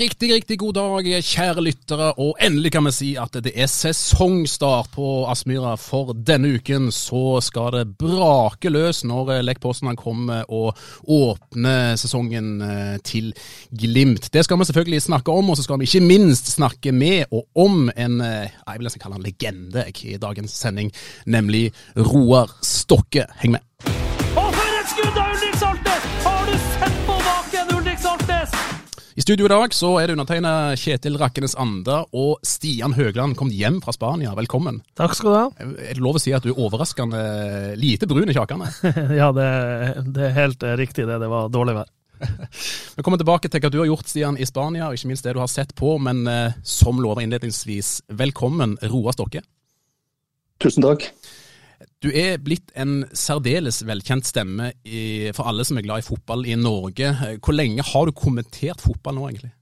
Riktig, riktig god dag, kjære lyttere. Og endelig kan vi si at det er sesongstart på Aspmyra. For denne uken så skal det brake løs når Lech Poznan kommer og åpner sesongen eh, til Glimt. Det skal vi selvfølgelig snakke om, og så skal vi ikke minst snakke med og om en eh, jeg vil nesten kalle han legende i dagens sending, nemlig Roar Stokke. Heng med. I studio i dag så er det undertegna Kjetil Rakkenes Anda og Stian Høgland kommet hjem fra Spania. Velkommen. Takk skal du ha. Er det lov å si at du er overraskende lite brun i kjakene? Ja, det, det er helt riktig det. Det var dårlig vær. Vi kommer tilbake til hva du har gjort Stian, i Spania, og ikke minst det du har sett på. Men eh, som lova innledningsvis, velkommen Roar Stokke. Tusen takk. Du er blitt en særdeles velkjent stemme i, for alle som er glad i fotball i Norge. Hvor lenge har du kommentert fotball nå, egentlig?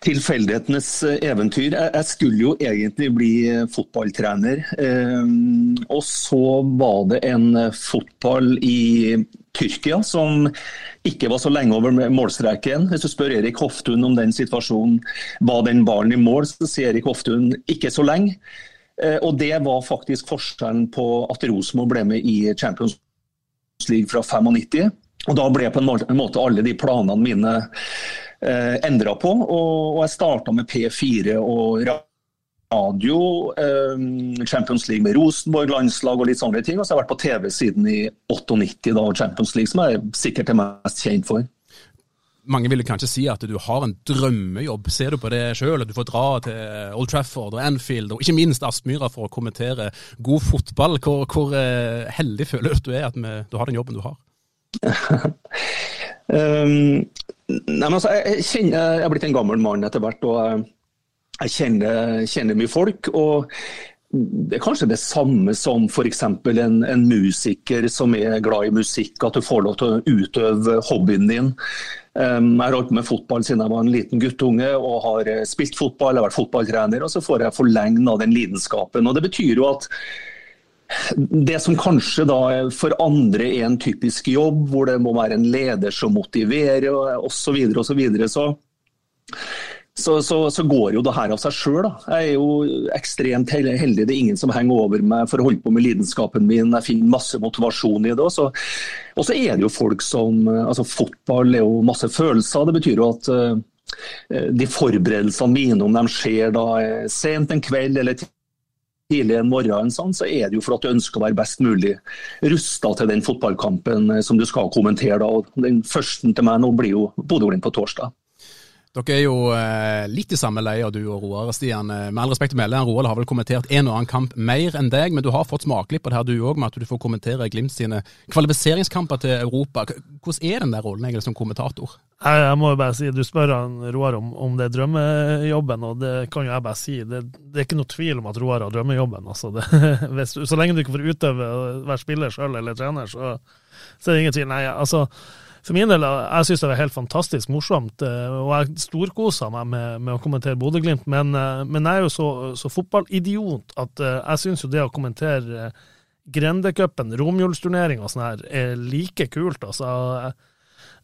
Tilfeldighetenes eh, eventyr. Jeg skulle jo egentlig bli eh, fotballtrener. Eh, Og så var det en fotball i Tyrkia som ikke var så lenge over målstreken. Hvis du spør Erik Hoftun om den situasjonen, var den ballen i mål, så sier Erik Hoftun ikke så lenge. Eh, Og det var faktisk forskjellen på at Rosenborg ble med i Champions League fra 95. Og da ble på en måte alle de planene mine eh, endra på. Og, jeg starta med P4 og radio, eh, Champions League med Rosenborg, landslag og litt sånne ting. Og så har jeg vært på TV siden i 98, da, Champions League, som jeg sikkert er mest kjent for. Mange ville kanskje si at du har en drømmejobb. Ser du på det sjøl? At du får dra til Old Trafford og Anfield, og ikke minst Aspmyra for å kommentere god fotball. Hvor, hvor eh, heldig føler du er at vi, du har den jobben du har? Um, nei, men altså, jeg, kjenner, jeg er blitt en gammel mann etter hvert, og jeg, jeg kjenner, kjenner mye folk. og det er kanskje det samme som f.eks. En, en musiker som er glad i musikk, at du får lov til å utøve hobbyen din. Um, jeg har holdt med fotball siden jeg var en liten guttunge og har eh, spilt fotball, jeg har vært fotballtrener, og så får jeg forlengt av den lidenskapen. og Det betyr jo at det som kanskje da for andre er en typisk jobb, hvor det må være en leder som motiverer osv., så, videre, og så, videre, så, så, så, så går jo det her av seg sjøl. Jeg er jo ekstremt heldig. Det er ingen som henger over meg for å holde på med lidenskapen min. Jeg finner masse motivasjon i det. Og så, og så er det jo folk som altså Fotball er jo masse følelser. Det betyr jo at uh, de forberedelsene mine, om de skjer da eh, sent en kveld eller tidlig en morgen, sånn, så er det jo for at du ønsker å være best mulig rusta til den fotballkampen eh, som du skal kommentere. da. Og Den første til meg nå blir jo Bodø-Glimt på torsdag. Dere er jo eh, litt i samme leie, du og Roar. Stian, eh, med all respekt å melde, Roar har vel kommentert en og annen kamp mer enn deg, men du har fått smakelig på det her du òg, med at du får kommentere Glimt sine kvalifiseringskamper til Europa. Hvordan er den der rollen egentlig som kommentator? Jeg, må jo bare si, Du spør han Roar om, om det er drømmejobben, og det kan jo jeg bare si. Det, det er ikke noe tvil om at Roar har drømmejobben. Altså det, hvis, så lenge du ikke får utøve og være spiller sjøl eller trener, så, så er det ingen tvil. Nei, altså for min del, jeg syns det var helt fantastisk morsomt, eh, og jeg storkosa meg med, med å kommentere Bodø-Glimt. Men, eh, men jeg er jo så, så fotballidiot at eh, jeg syns jo det å kommentere Grendecupen, romjulsturnering og sånn her, er like kult. altså.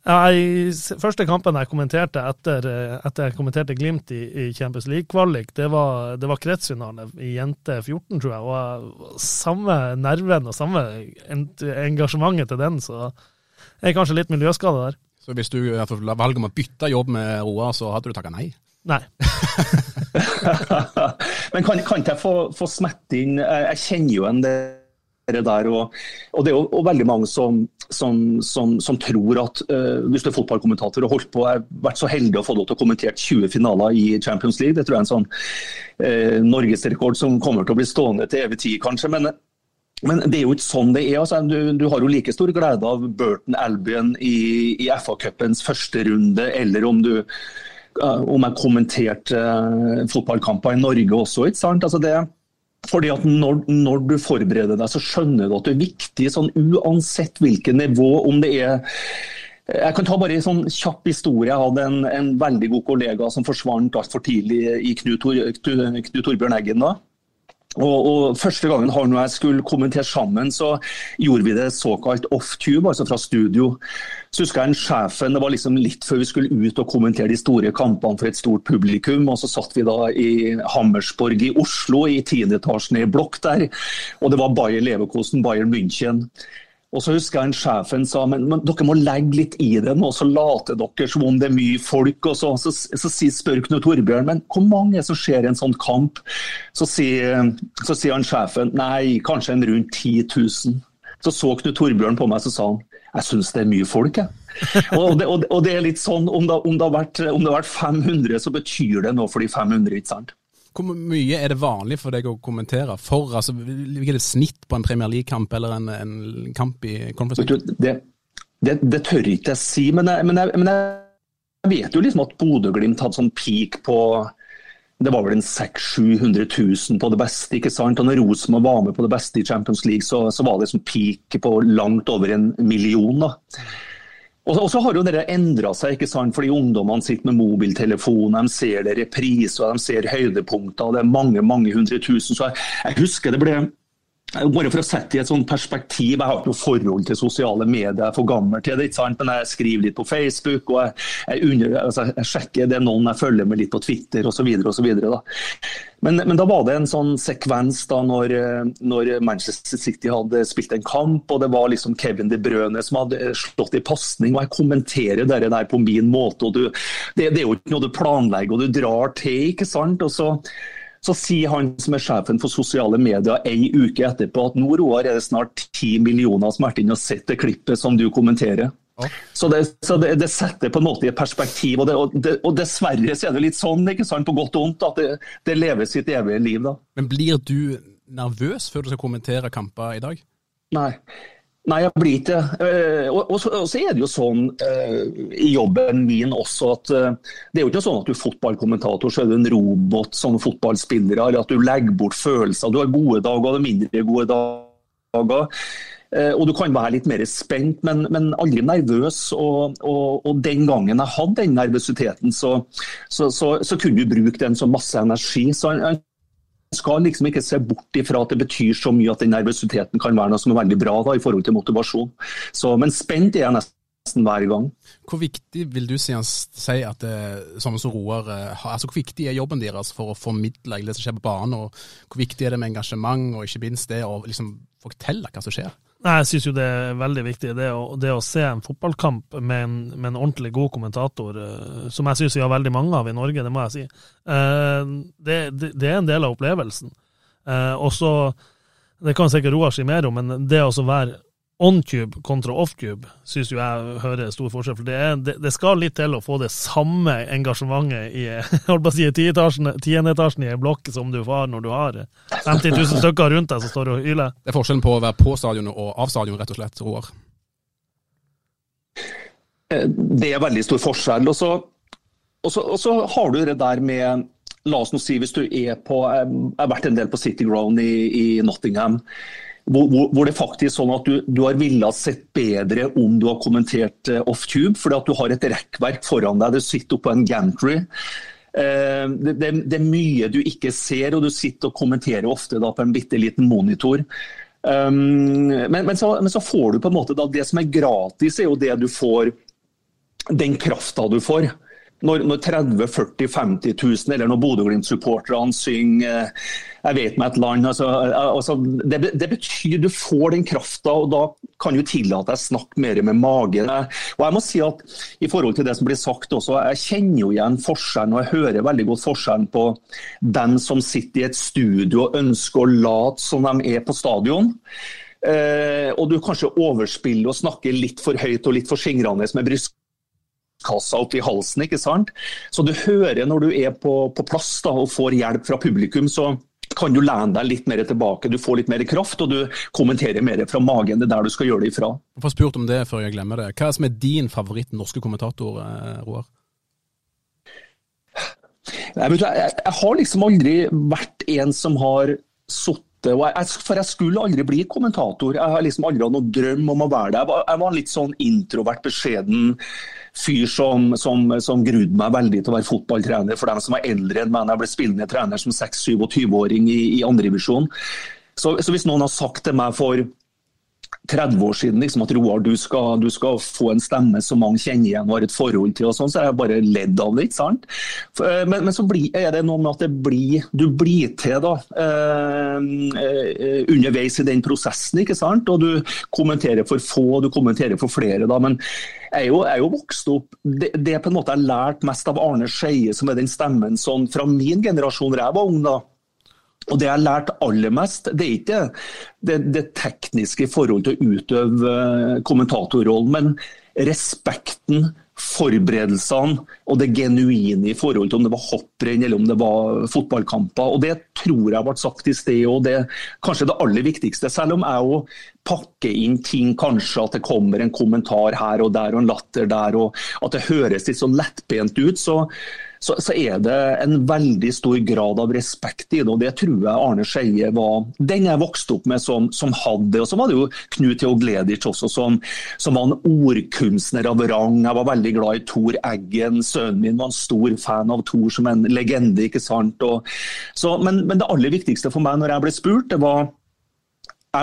Jeg, første kampen jeg kommenterte etter, etter jeg kommenterte Glimt i, i Champions League-kvalik, det var, det var kretsfinale i jente 14, tror jeg. Og samme nerven og samme ent- engasjementet til den, så jeg er kanskje litt miljøskada der. Så hvis du velger om å bytte jobb med Roar, så hadde du takka nei? Nei. Men kan, kan ikke jeg få, få smette inn Jeg, jeg kjenner jo en det der, og, og, det er jo og veldig mange som, som, som, som tror at uh, hvis du er fotballkommentator og holdt på, jeg har vært så heldig å få lov til å kommentere 20 finaler i Champions League, det tror jeg er en sånn uh, norgesrekord som kommer til å bli stående til evig tid, kanskje. men men det er jo ikke sånn det er. Altså, du, du, har jo like stor glede av Burton Albion i, i FA-cupens første runde, eller om du om jeg kommenterte uh, fotballkamper i Norge også. ikke sant? Altså det, fordi at når, når, du forbereder deg, så skjønner du at det er viktig, sånn uansett hvilket nivå, om det er jeg kan ta bare en sånn kjapp historie. Jeg hadde en, en veldig god kollega som forsvant altfor tidlig i Knut, Knut Torbjørn Eggen. da. Og, og, Første gangen han og jeg skulle kommentere sammen, så gjorde vi det såkalt off-tube, altså fra studio. Så husker jeg en sjefen, Det var liksom litt før vi skulle ut og kommentere de store kampene for et stort publikum. og Så satt vi da i Hammersborg i Oslo, i tiendeetasjen i blokk der. Og det var Bayer Leverkosen, Bayern München. Og så husker jeg en sjefen sa men, men dere må legge litt i det nå, så later dere som om det er mye folk. og Så, så, så, så spør Knut Torbjørn men hvor mange som ser en sånn kamp. Så sier, så sier han sjefen nei, kanskje en rundt 10 000. Så så Knut Torbjørn på meg så sa han jeg syns det er mye folk. jeg. og, det, og, det, og, det, er litt sånn, om det, om, det vært, om det, har vært, 500, så betyr det noe for de 500. ikke sant? Hvor mye er det vanlig for deg å kommentere for? altså Hvilket er det snitt på en Premier League-kamp eller en, en, kamp i Conference League? Det, det, det, tør ikke jeg si, men jeg, men, jeg, men jeg vet jo liksom at Bodø-Glimt hadde sånn peak på det var vel en 600 000-700 000 på det beste. ikke sant? Og når Rosenborg var med på det beste i Champions League, så, så var det liksom peak på langt over en million. da. Og så har jo det endra seg, ikke sant? fordi ungdommene sitter med mobiltelefon, de ser det repriser, de ser høydepunkter, det er mange mange hundre tusen. Så jeg, jeg husker det ble bare for å sette i et sånt perspektiv, Jeg har ikke noe forhold til sosiale medier, jeg er for gammel til det. ikke sant? Men jeg skriver litt på Facebook, og jeg, jeg, under, altså, jeg sjekker det noen jeg følger med litt på Twitter osv. Men, men da var det en sånn sekvens da når, når, Manchester City hadde spilt en kamp, og det var liksom Kevin De Brøne som hadde slått i pasning. og Jeg kommenterer det der på min måte. og du, det, det er jo ikke noe du planlegger og du drar til. ikke sant? Og så så sier han som er sjefen for sosiale medier ei uke etterpå at nå Roar, er det snart ti millioner som har vært inne og sett det klippet som du kommenterer. Ja. Så, det, så det, det, setter på en måte i et perspektiv. Og, det, og, og, dessverre så er det litt sånn, ikke sant, på godt og vondt, at det, lever sitt evige liv. da. Men blir du nervøs før du skal kommentere kamper i dag? Nei. Nei, jeg blir ikke det. og, og, så, og, så, er det jo sånn uh, i jobben min også at uh, det er jo ikke sånn at du er fotballkommentator så er du en robot som fotballspiller, eller at du legger bort følelser. Du har gode dager og mindre gode dager. Og du kan være litt mer spent, men, men aldri nervøs. Og, og, den gangen jeg hadde den nervøsiteten, så, så, så kunne du bruke den som masse energi. Så jeg, skal liksom ikke se bort ifra at det betyr så mye at den nervøsiteten kan være noe som er veldig bra da, i forhold til motivasjon. Så, men spent er jeg nesten hver gang. Hvor viktig vil du si, at sånne som Roar eh, altså Hvor viktig er jobben deres for å formidle det som skjer på banen? og Hvor viktig er det med engasjement, og ikke minst det å liksom fortelle hva som skjer? Nei, Jeg syns jo det er veldig viktig. Det å, det å se en fotballkamp med en, med en ordentlig god kommentator, uh, som jeg syns vi har veldig mange av i Norge, det må jeg si, uh, det, det, det, er en del av opplevelsen. Uh, og så, Det kan sikkert Roar si mer om, men det å være on-cube kontra off-cube syns jo jeg hører stor forskjell. For det, er, det, det, skal litt til å få det samme engasjementet i holdt si, tiendeetasjen i en blokk som du får når du har 50 000 stykker rundt deg som står og hyler. Det er forskjellen på å være på stadion og av stadion, rett og slett, Roar? Eh, det er veldig stor forskjell. Og så, og så, og så har du det der med La oss nå si hvis du er på Jeg har vært en del på City Ground i, i Nottingham hvor, hvor, det faktisk er sånn at du, du har villet sett bedre om du har kommentert uh, off-tube, fordi at du har et rekkverk foran deg. Du sitter oppe på en gantry. Uh, det, det, det, er mye du ikke ser, og du sitter og kommenterer ofte da, på en bitte liten monitor. Um, men, men, så, men, så, får du på en måte da, Det som er gratis, er jo det du får Den krafta du får. Når, når 30 40 50 000, eller når Bodø-Glimt-supporterne synger jeg vet meg et land. Altså, altså, det, det, betyr du får den krafta, og da kan du tillate deg å snakke mer med magen. Og jeg må si at i forhold til det som blir sagt også, jeg kjenner jo igjen forskjellen, og jeg hører veldig godt forskjellen på dem som sitter i et studio og ønsker å late som de er på stadion. Eh, og du kanskje overspiller og snakker litt for høyt og litt for skingrende med brystkassa opp i halsen. ikke sant? Så du hører når du er på, på plass da, og får hjelp fra publikum, så kan du lene deg litt mer tilbake. Du får litt mer kraft, og du kommenterer mer fra magen. Det er der du skal gjøre det ifra. Jeg får spurt om det før jeg glemmer det. Hva er som er din favoritt norske kommentator, eh, Roar? Jeg, jeg, jeg, har liksom aldri vært en som har sittet for jeg skulle aldri bli kommentator. Jeg har liksom aldri hatt noen drøm om å være det. Jeg var, jeg var litt sånn introvert, beskjeden fyr som, som, som grudde meg veldig til å være fotballtrener. For dem som er eldre enn meg, jeg ble spillende trener som 26-27-åring i, i andredivisjon. Så, så hvis noen har sagt til meg for 30 år siden liksom, at Roar, du skal, du skal, få en stemme som mange kjenner igjen og har et forhold til, og sånn, så er jeg bare ledd av det. ikke sant? Eh, men, men, så blir, er det noe med at blir, du blir til da, eh, eh, underveis i den prosessen. ikke sant? Og du kommenterer for få, og du kommenterer for flere. da, men jeg er jo, jeg er jo vokst opp det, det på en måte jeg har lært mest av Arne Skeie, som er den stemmen sånn, fra min generasjon da jeg var ung. da, og Det jeg har lært aller mest, det er ikke det, det tekniske i forhold til å utøve eh, kommentatorrollen, men respekten, forberedelsene og det genuine i forhold til om det var hopprenn eller om det var fotballkamper. Og Det tror jeg ble sagt i sted, og det er kanskje det aller viktigste. Selv om jeg òg pakker inn ting, kanskje at det kommer en kommentar her og der og en latter der, og at det høres litt sånn lettbent ut. så så, så, er det en veldig stor grad av respekt i det. og Det tror jeg Arne Skeie var den jeg vokste opp med som, som hadde. Og så var det jo Knut Teogledic også, som, som, var en ordkunstner av rang. Jeg var veldig glad i Tor Eggen. Sønnen min var en stor fan av Tor som en legende. ikke sant? Og, så, men, men, det aller viktigste for meg når jeg ble spurt, det var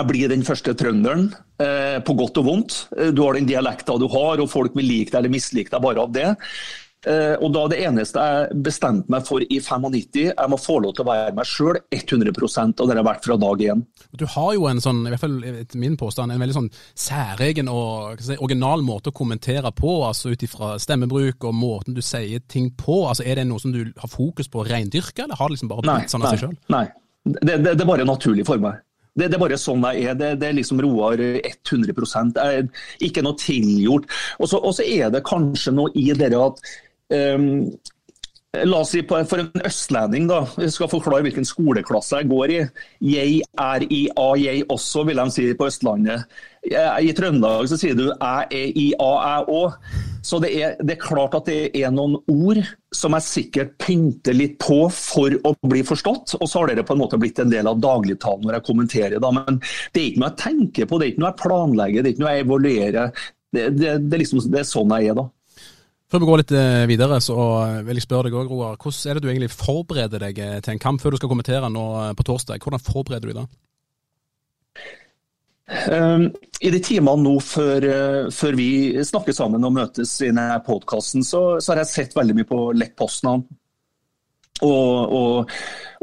jeg blir den første trønderen, eh, på godt og vondt. Du har den dialekta du har, og folk vil like deg eller mislike deg bare av det. Eh, og da Det eneste jeg bestemte meg for i 95, jeg må få lov til å være meg sjøl 100% og det har vært fra dag én. Du har jo en sånn, i hvert fall etter min påstand, en veldig sånn særegen og si, original måte å kommentere på, altså ut ifra stemmebruk og måten du sier ting på. altså Er det noe som du har fokus på å reindyrke, eller har det liksom bare blitt sånn av seg sjøl? Nei, det, det, det er bare naturlig for meg. Det, det, er bare sånn jeg er. Det, det er liksom Roar 100% jeg, Ikke noe tilgjort. Og så er det kanskje noe i det at Um, La oss si på, For en østlending, da, jeg skal forklare hvilken skoleklasse jeg går i. Jeg er i A, jeg også, vil de si på Østlandet. I Trøndelag så sier du jeg er i A, jeg òg. Så det er, det er, klart at det er noen ord som jeg sikkert pynter litt på for å bli forstått. Og så har det på en måte blitt en del av dagligtalen når jeg kommenterer. Da. Men det er ikke noe jeg tenker på, det er ikke noe jeg planlegger, det er ikke noe jeg evaluerer. Det, det, det, liksom, er sånn jeg er da. Før vi går litt eh, videre, så vil jeg spørre deg òg, Roar. Hvordan er det du egentlig forbereder deg eh, til en kamp før du skal kommentere nå eh, på torsdag? Hvordan forbereder du deg da? I de timene nå før, før, vi snakker sammen og møtes i denne podkasten, så, så, har jeg sett veldig mye på Lech Poznan. Og, og,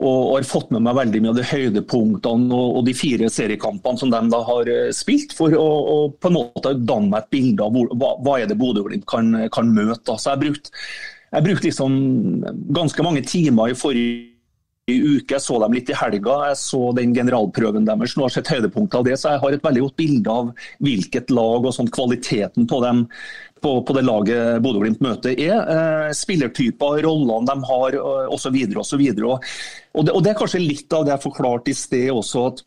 og, har fått med meg veldig mye av de høydepunktene og, og de fire seriekampene som de da har eh, spilt, for å, på en måte danne meg et bilde av hvor, hva, hva er det Bodø-Glimt kan, kan, møte. Så jeg brukte jeg liksom ganske mange timer i forrige uke. Jeg så dem litt i helga. Jeg så den generalprøven deres. Nå har jeg sett høydepunktet av det, så jeg har et veldig godt bilde av hvilket lag og sånn kvaliteten på dem på, på det laget Bodø-Glimt møter er. Eh, spillertyper, rollene de har osv. osv. Og, og, det, og det er kanskje litt av det jeg forklarte i sted også, at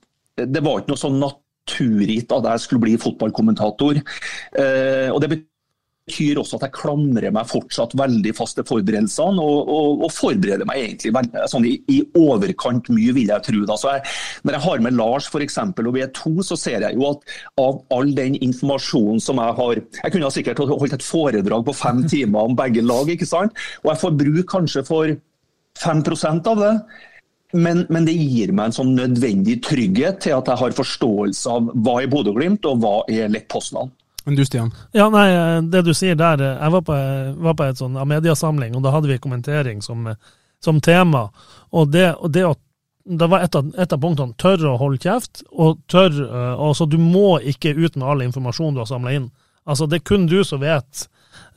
det var ikke noe sånn naturgitt at jeg skulle bli fotballkommentator. Eh, og det betyr betyr også at jeg klamrer meg fortsatt veldig fast til forberedelsene, og, og, og forbereder meg egentlig veldig, sånn i, i, overkant mye, vil jeg tro. Da. Så jeg, når jeg har med Lars for eksempel, og vi er to, så ser jeg jo at av all den informasjonen som jeg har Jeg kunne sikkert holdt et foredrag på fem timer om begge lag, ikke sant? og jeg får bruk kanskje for 5% av det. Men, men, det gir meg en sånn nødvendig trygghet til at jeg har forståelse av hva er Bodø-Glimt og hva er Lech Poznan. Men du, Stian? Ja, nei, Det du sier der Jeg var på, var på et sånn mediasamling, og da hadde vi kommentering som, som tema. Og det, og det, det var et av, et av punktene tør å holde kjeft, og tør altså Du må ikke ut med all informasjon du har samla inn. Altså Det er kun du som vet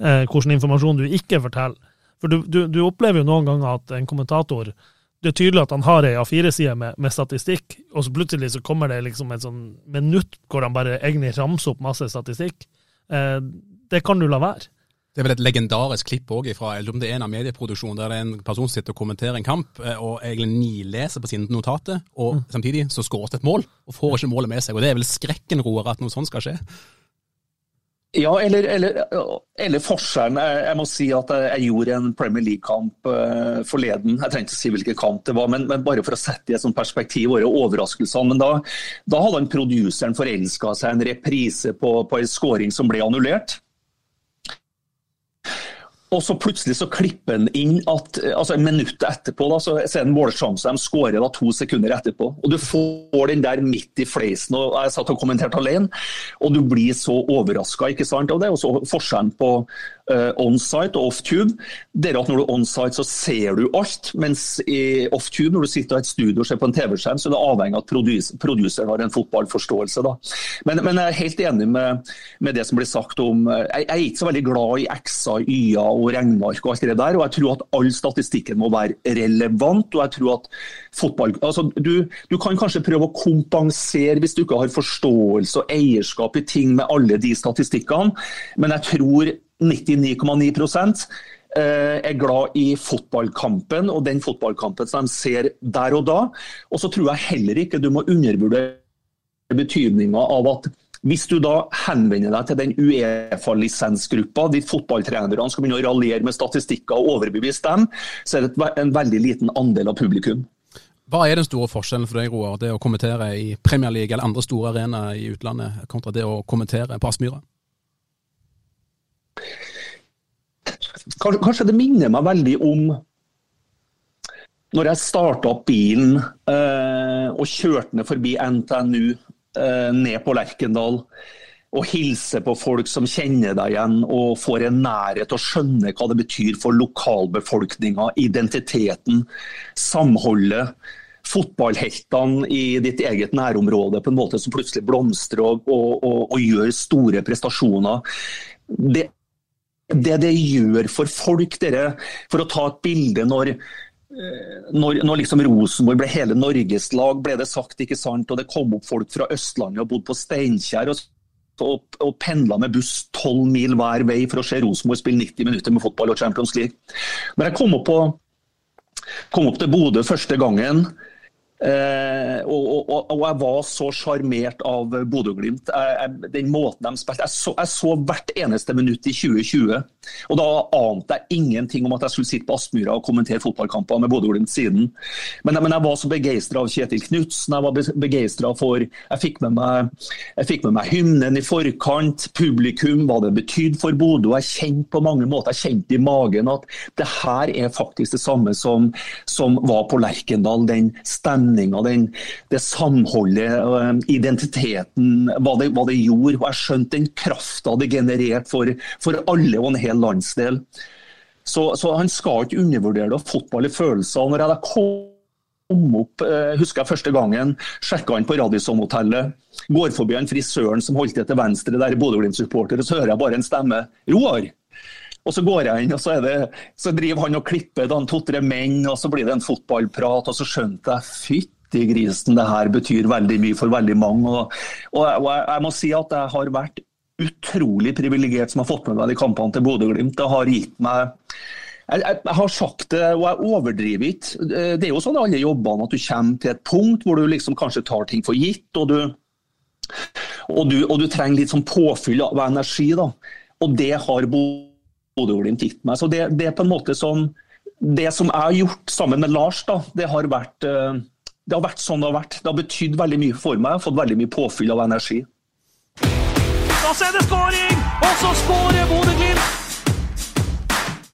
uh, hvilken informasjon du ikke forteller. For du, du, du, opplever jo noen ganger at en kommentator Det er tydelig at han har ei A4-side med, med, statistikk, og så plutselig så kommer det liksom et sånn minutt hvor han bare egentlig ramser opp masse statistikk. Eh, det kan du la være. Det er vel et legendarisk klipp òg fra eller om det er en av medieproduksjonen, der det er en person som sitter og kommenterer en kamp eh, og egentlig nileser på sine notater, og mm. samtidig så skåres det et mål, og får ikke målet med seg. og Det er vel skrekken, Roar, at noe sånt skal skje? Ja, eller, eller, eller forskjellen. Jeg, må si at jeg gjorde en Premier League-kamp uh, forleden. Jeg trenger ikke si hvilken kamp det var, men, men bare for å sette i et perspektiv våre overraskelser. Men da, da hadde han produseren forelska seg en reprise på, på en skåring som ble annullert. Og så plutselig så klipper han inn at altså minuttet etterpå da, så er det en målsjanse. De skårer da to sekunder etterpå. Og Du får den der midt i fleisen. og Jeg satt og kommenterte alene, og du blir så overraska. Det er også forskjellen på onsite og off-tube. Det er at Når du er onsite, så ser du alt. Mens i off-tube, når du sitter i et studio og ser på en TV-skjerm, så er det avhengig av at produseren producer har en fotballforståelse. da. Men, men, jeg er helt enig med, med det som blir sagt om Jeg, jeg er ikke så veldig glad i X-er, Y-er og regneark og alt det der. Og jeg tror at all statistikken må være relevant. og jeg tror at fotball, altså du, du, kan kanskje prøve å kompensere hvis du ikke har forståelse og eierskap i ting med alle de statistikkene, men jeg tror 99,9 eh, er glad i fotballkampen og den fotballkampen som de ser der og da. Og så tror jeg heller ikke du må undervurdere betydninga av at hvis du da henvender deg til den Uefa-lisensgruppa, de fotballtrenerne skal begynne å raljere med statistikker og overbevise dem, så er det en veldig liten andel av publikum. Hva er den store forskjellen for deg, Roar, det å kommentere i Premier League eller andre store arenaer i utlandet, kontra det å kommentere på Aspmyra? Kanskje det minner meg veldig om når jeg starta opp bilen eh, og kjørte ned forbi NTNU Eh, ned på Lerkendal og hilse på folk som kjenner deg igjen og får en nærhet og skjønner hva det betyr for lokalbefolkninga, identiteten, samholdet. Fotballheltene i ditt eget nærområde på en måte som plutselig blomstrer og, og, og, og gjør store prestasjoner. Det, det det gjør for folk, dere, for å ta et bilde når Eh, når, når liksom Rosenborg ble hele Norges lag, ble det sagt, ikke sant, og det kom opp folk fra Østlandet og bodde på Steinkjer. og og, og pendla med buss tolv mil hver vei for å se Rosenborg spille 90 minutter med fotball og Champions League. Når jeg kom opp, på, kom opp til Bodø første gangen, Eh, og, og, og, jeg var så sjarmert av Bodø-Glimt. Den måten de spilte jeg så, jeg så, hvert eneste minutt i 2020. Og Da ante jeg ingenting om at jeg skulle sitte på Aspmyra og kommentere fotballkamper med Bodø-Glimt siden. Men, men, jeg var så begeistra av Kjetil Knutsen. Jeg var begeistra for Jeg fikk meg, jeg fikk med meg hymnen i forkant. Publikum, hva det betydde for Bodø. Jeg kjente på mange måter, jeg kjente i magen at det her er faktisk det samme som, som var på Lerkendal. den stemmen stemninga, det samholdet, øh, identiteten, hva det, hva det, gjorde. Og jeg skjønte den krafta det genererte for, for, alle og en hel landsdel. Så, så han skal ikke undervurdere det. Fotball er følelser. Når jeg da kom opp, øh, husker jeg første gangen, sjekka han på Radisson-hotellet. Går forbi han frisøren som holdt det til venstre, der er Bodø-Glimt-supporter, og så hører jeg bare en stemme. Roar! Og så går jeg inn, og så, det, så driver han og klipper to-tre menn, og så blir det en fotballprat, og så skjønte jeg fytti grisen, det her betyr veldig mye for veldig mange. Og, og, jeg, og jeg, må si at jeg har vært utrolig privilegert som har fått med meg de kampene til Bodø-Glimt. Det har gitt meg jeg, jeg, jeg, har sagt det, og jeg overdriver ikke. Det er jo sånn i alle jobbene at du kommer til et punkt hvor du liksom kanskje tar ting for gitt, og du, og du, og du trenger litt sånn påfyll av energi. da. Og det har Bodø Bodø-Glimt gitt meg. Så det, det, er på en måte som Det som jeg har gjort sammen med Lars, da, det har vært eh, det har vært sånn det har vært. Det har betydd veldig mye for meg. Jeg har fått veldig mye påfyll av energi. Da ser det skåring, og så skårer Bodø-Glimt!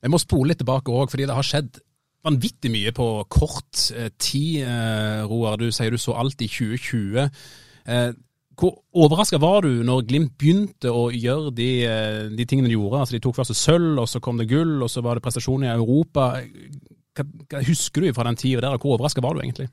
Jeg må spole litt tilbake òg, fordi det har skjedd vanvittig mye på kort eh, tid. Eh, Roar, du sier du så alt i 2020. Hvor overraska var du når Glimt begynte å gjøre de, eh, de, tingene de gjorde? Altså De tok først sølv, og så kom det gull, og så var det prestasjoner i Europa. Hva, hva husker du fra den tida der, og hvor overraska var du egentlig?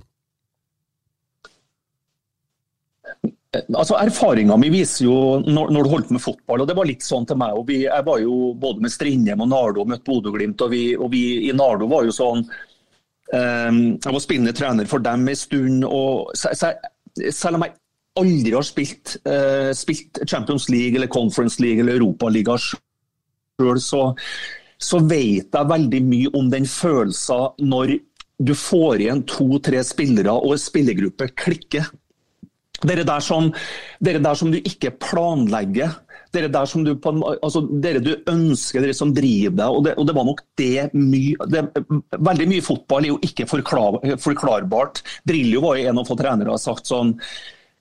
Altså Erfaringa mi viser jo når, når, du holdt med fotball, og det var litt sånn til meg. og vi, Jeg var jo både med Strindheim og Nardo og møtte Bodø-Glimt, og, og, vi i Nardo var jo sånn um, Jeg var spillende trener for dem en stund. og så, så selv om jeg aldri har spilt, uh, spilt Champions League eller Conference League eller Europaliga sjøl, så, så vet jeg veldig mye om den følelsen når du får igjen to-tre spillere og spillergruppe klikker. Dere der, som, dere der som du ikke planlegger. Dere der som du, altså, dere du ønsker, dere som driver deg. Og det, og det var nok det mye Veldig mye fotball er jo ikke forklar, forklarbart. Drillo var jo en av få trenere har sagt sånn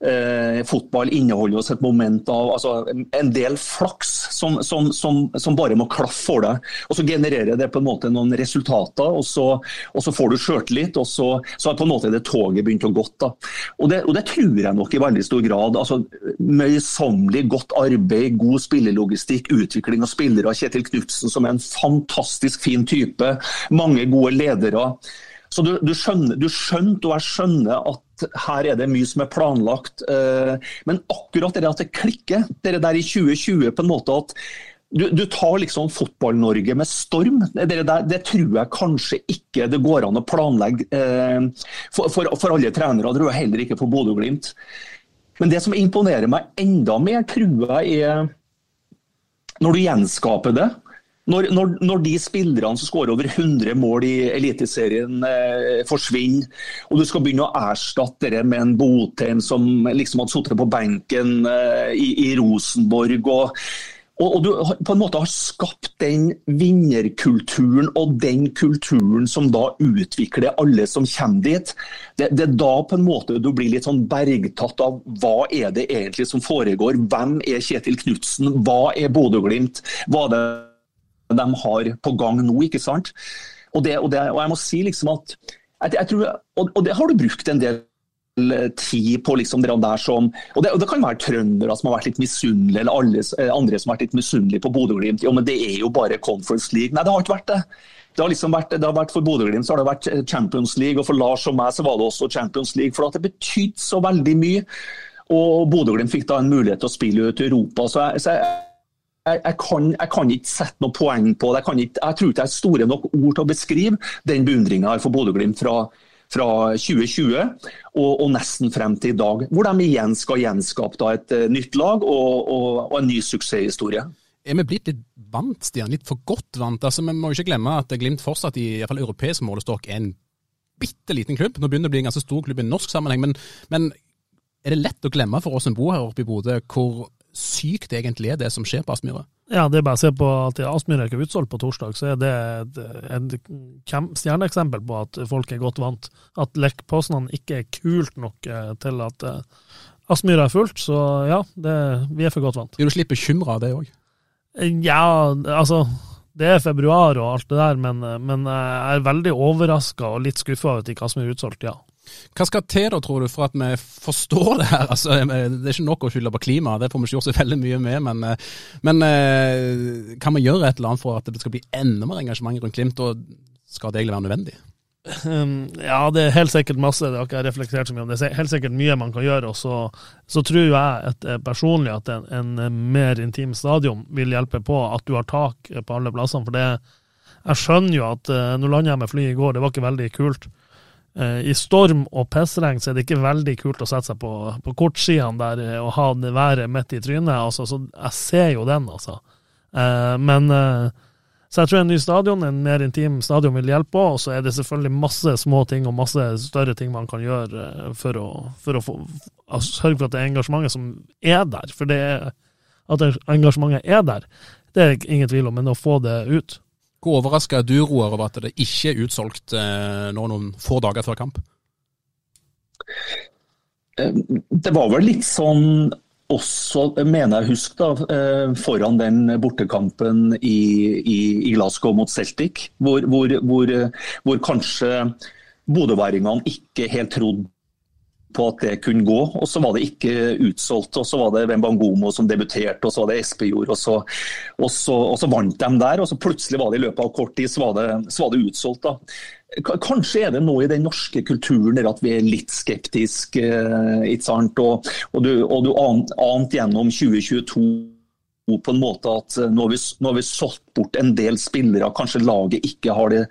eh, fotball inneholder oss et moment av altså, en del flaks som, som, som, som, bare må klaffe for deg. Og Så genererer det på en måte noen resultater, og så, og så får du sjøltillit. Og så, så har på en måte det toget begynt å da. Og det, og det, tror jeg nok i veldig stor grad. altså Møysommelig godt arbeid, god spillelogistikk, utvikling av spillere. Kjetil Knutsen som er en fantastisk fin type. Mange gode ledere. Så du, du, skjønner, du skjønte, og jeg skjønner at her er det mye som er planlagt. Eh, men akkurat det at det klikker, det der i 2020 på en måte at du, du tar liksom Fotball-Norge med storm. Det, der, det, tror jeg kanskje ikke det går an å planlegge eh, for, for, for, alle trenere. Det tror jeg heller ikke for Bodø-Glimt. Men det som imponerer meg enda mer, tror jeg er når du gjenskaper det. Når, når, når, de spillerne som skårer over 100 mål i Eliteserien eh, forsvinner, og du skal begynne å erstatte det med en Botheim som liksom hadde sittet på benken eh, i, i, Rosenborg og, og, du på en måte har skapt den vinnerkulturen og den kulturen som da utvikler alle som kommer dit. Det, det, er da på en måte du blir litt sånn bergtatt av hva er det egentlig som foregår. Hvem er Kjetil Knutsen? Hva er Bodø-Glimt? Er det de har på gang nå. ikke sant? Og, det, og, det, og jeg må si liksom at jeg, jeg tror, og, og, det har du brukt en del eh, tid på liksom det der som og det, og det kan være trøndere som har vært litt misunnelige, eller alle, eh, andre som har vært litt misunnelige på Bodø-Glimt. Ja, men det er jo bare Conference League. Nei, det har ikke vært det. Det har, liksom vært, det har vært For Bodø-Glimt så har det vært eh, Champions League, og for Lars og meg så var det også Champions League. For at det betydde så veldig mye. Og Bodø-Glimt fikk da en mulighet til å spille ut i Europa. så jeg, så jeg jeg, jeg, kan, jeg, kan, ikke sette noe poeng på det. Jeg, ikke, jeg, tror ikke jeg har store nok ord til å beskrive den beundringa for Bodø-Glimt fra, fra 2020 og, og, nesten frem til i dag. Hvor de igjen skal gjenskape et uh, nytt lag og, og, og, en ny suksesshistorie. Er vi blitt litt vant, Stian? Litt for godt vant? Altså, Vi må ikke glemme at Glimt fortsatt i, i hvert fall europeisk målestokk er en bitte liten klubb. Nå begynner det å bli en ganske stor klubb i norsk sammenheng, men, men er det lett å glemme for oss som bor her oppe i Bodø, hvor sykt egentlig er det som skjer på Aspmyra? Ja, det er bare å se på at Aspmyra er utsolgt på torsdag, så er det et, et stjerneeksempel på at folk er godt vant. At Lech ikke er kult nok eh, til at uh, Aspmyra er fullt. Så ja, det, vi er for godt vant. Vil du slippe bekymra av det òg? Ja, altså det er februar og alt det der, men, men jeg er veldig overraska og litt skuffa over at ikke Aspmyra er utsolgt, ja. Hva skal til da, tror du, for at vi forstår det her? Altså, det er ikke nok å skylde på klimaet, det får vi ikke gjort så veldig mye med. Men, eh, men, eh, kan vi gjøre et eller annet for at det skal bli enda mer engasjement rundt Klimt, og skal det egentlig være nødvendig? Um, ja, det er helt sikkert masse, det har ikke jeg reflektert så mye om. Det er helt sikkert mye man kan gjøre. og Så, så tror jeg at, eh, personlig at en, en, mer intim stadion vil hjelpe på at du har tak på alle plassene. For det, jeg skjønner jo at nå landet jeg med fly i går, det var ikke veldig kult. Eh, I storm og pissregn er det ikke veldig kult å sette seg på, på kortsidene der eh, og ha det været midt i trynet. Altså, så jeg ser jo den, altså. Eh, men Så jeg tror en ny stadion, en mer intim stadion, vil hjelpe på. Og så er det selvfølgelig masse små ting og masse større ting man kan gjøre for å, for å få, altså, sørge for at det er engasjementet som er der. For det er, at engasjementet er der, det er ingen tvil om, men å få det ut. Hvor overraska er du, Roar, over at det ikke er utsolgt eh, nå noen få dager før kamp? Eh, det var vel litt sånn også, mener jeg husk, da, eh, foran den bortekampen i, i, i Glasgow mot Celtic, hvor, hvor, hvor, hvor kanskje bodøværingene ikke helt trodde på at det kunne gå, og så var det ikke utsolgt. og Så var det Wembangomo som debuterte, og så var det Espejord, og og, og så, vant de der. og så Plutselig var det i løpet av kort tid så var det, så var det utsolgt. da. Kanskje er det noe i den norske kulturen der at vi er litt skeptiske. Eh? Og, og du, og du ant gjennom 2022 på en måte at eh, nå har, vi, nå har vi solgt bort en del spillere, kanskje laget ikke har det,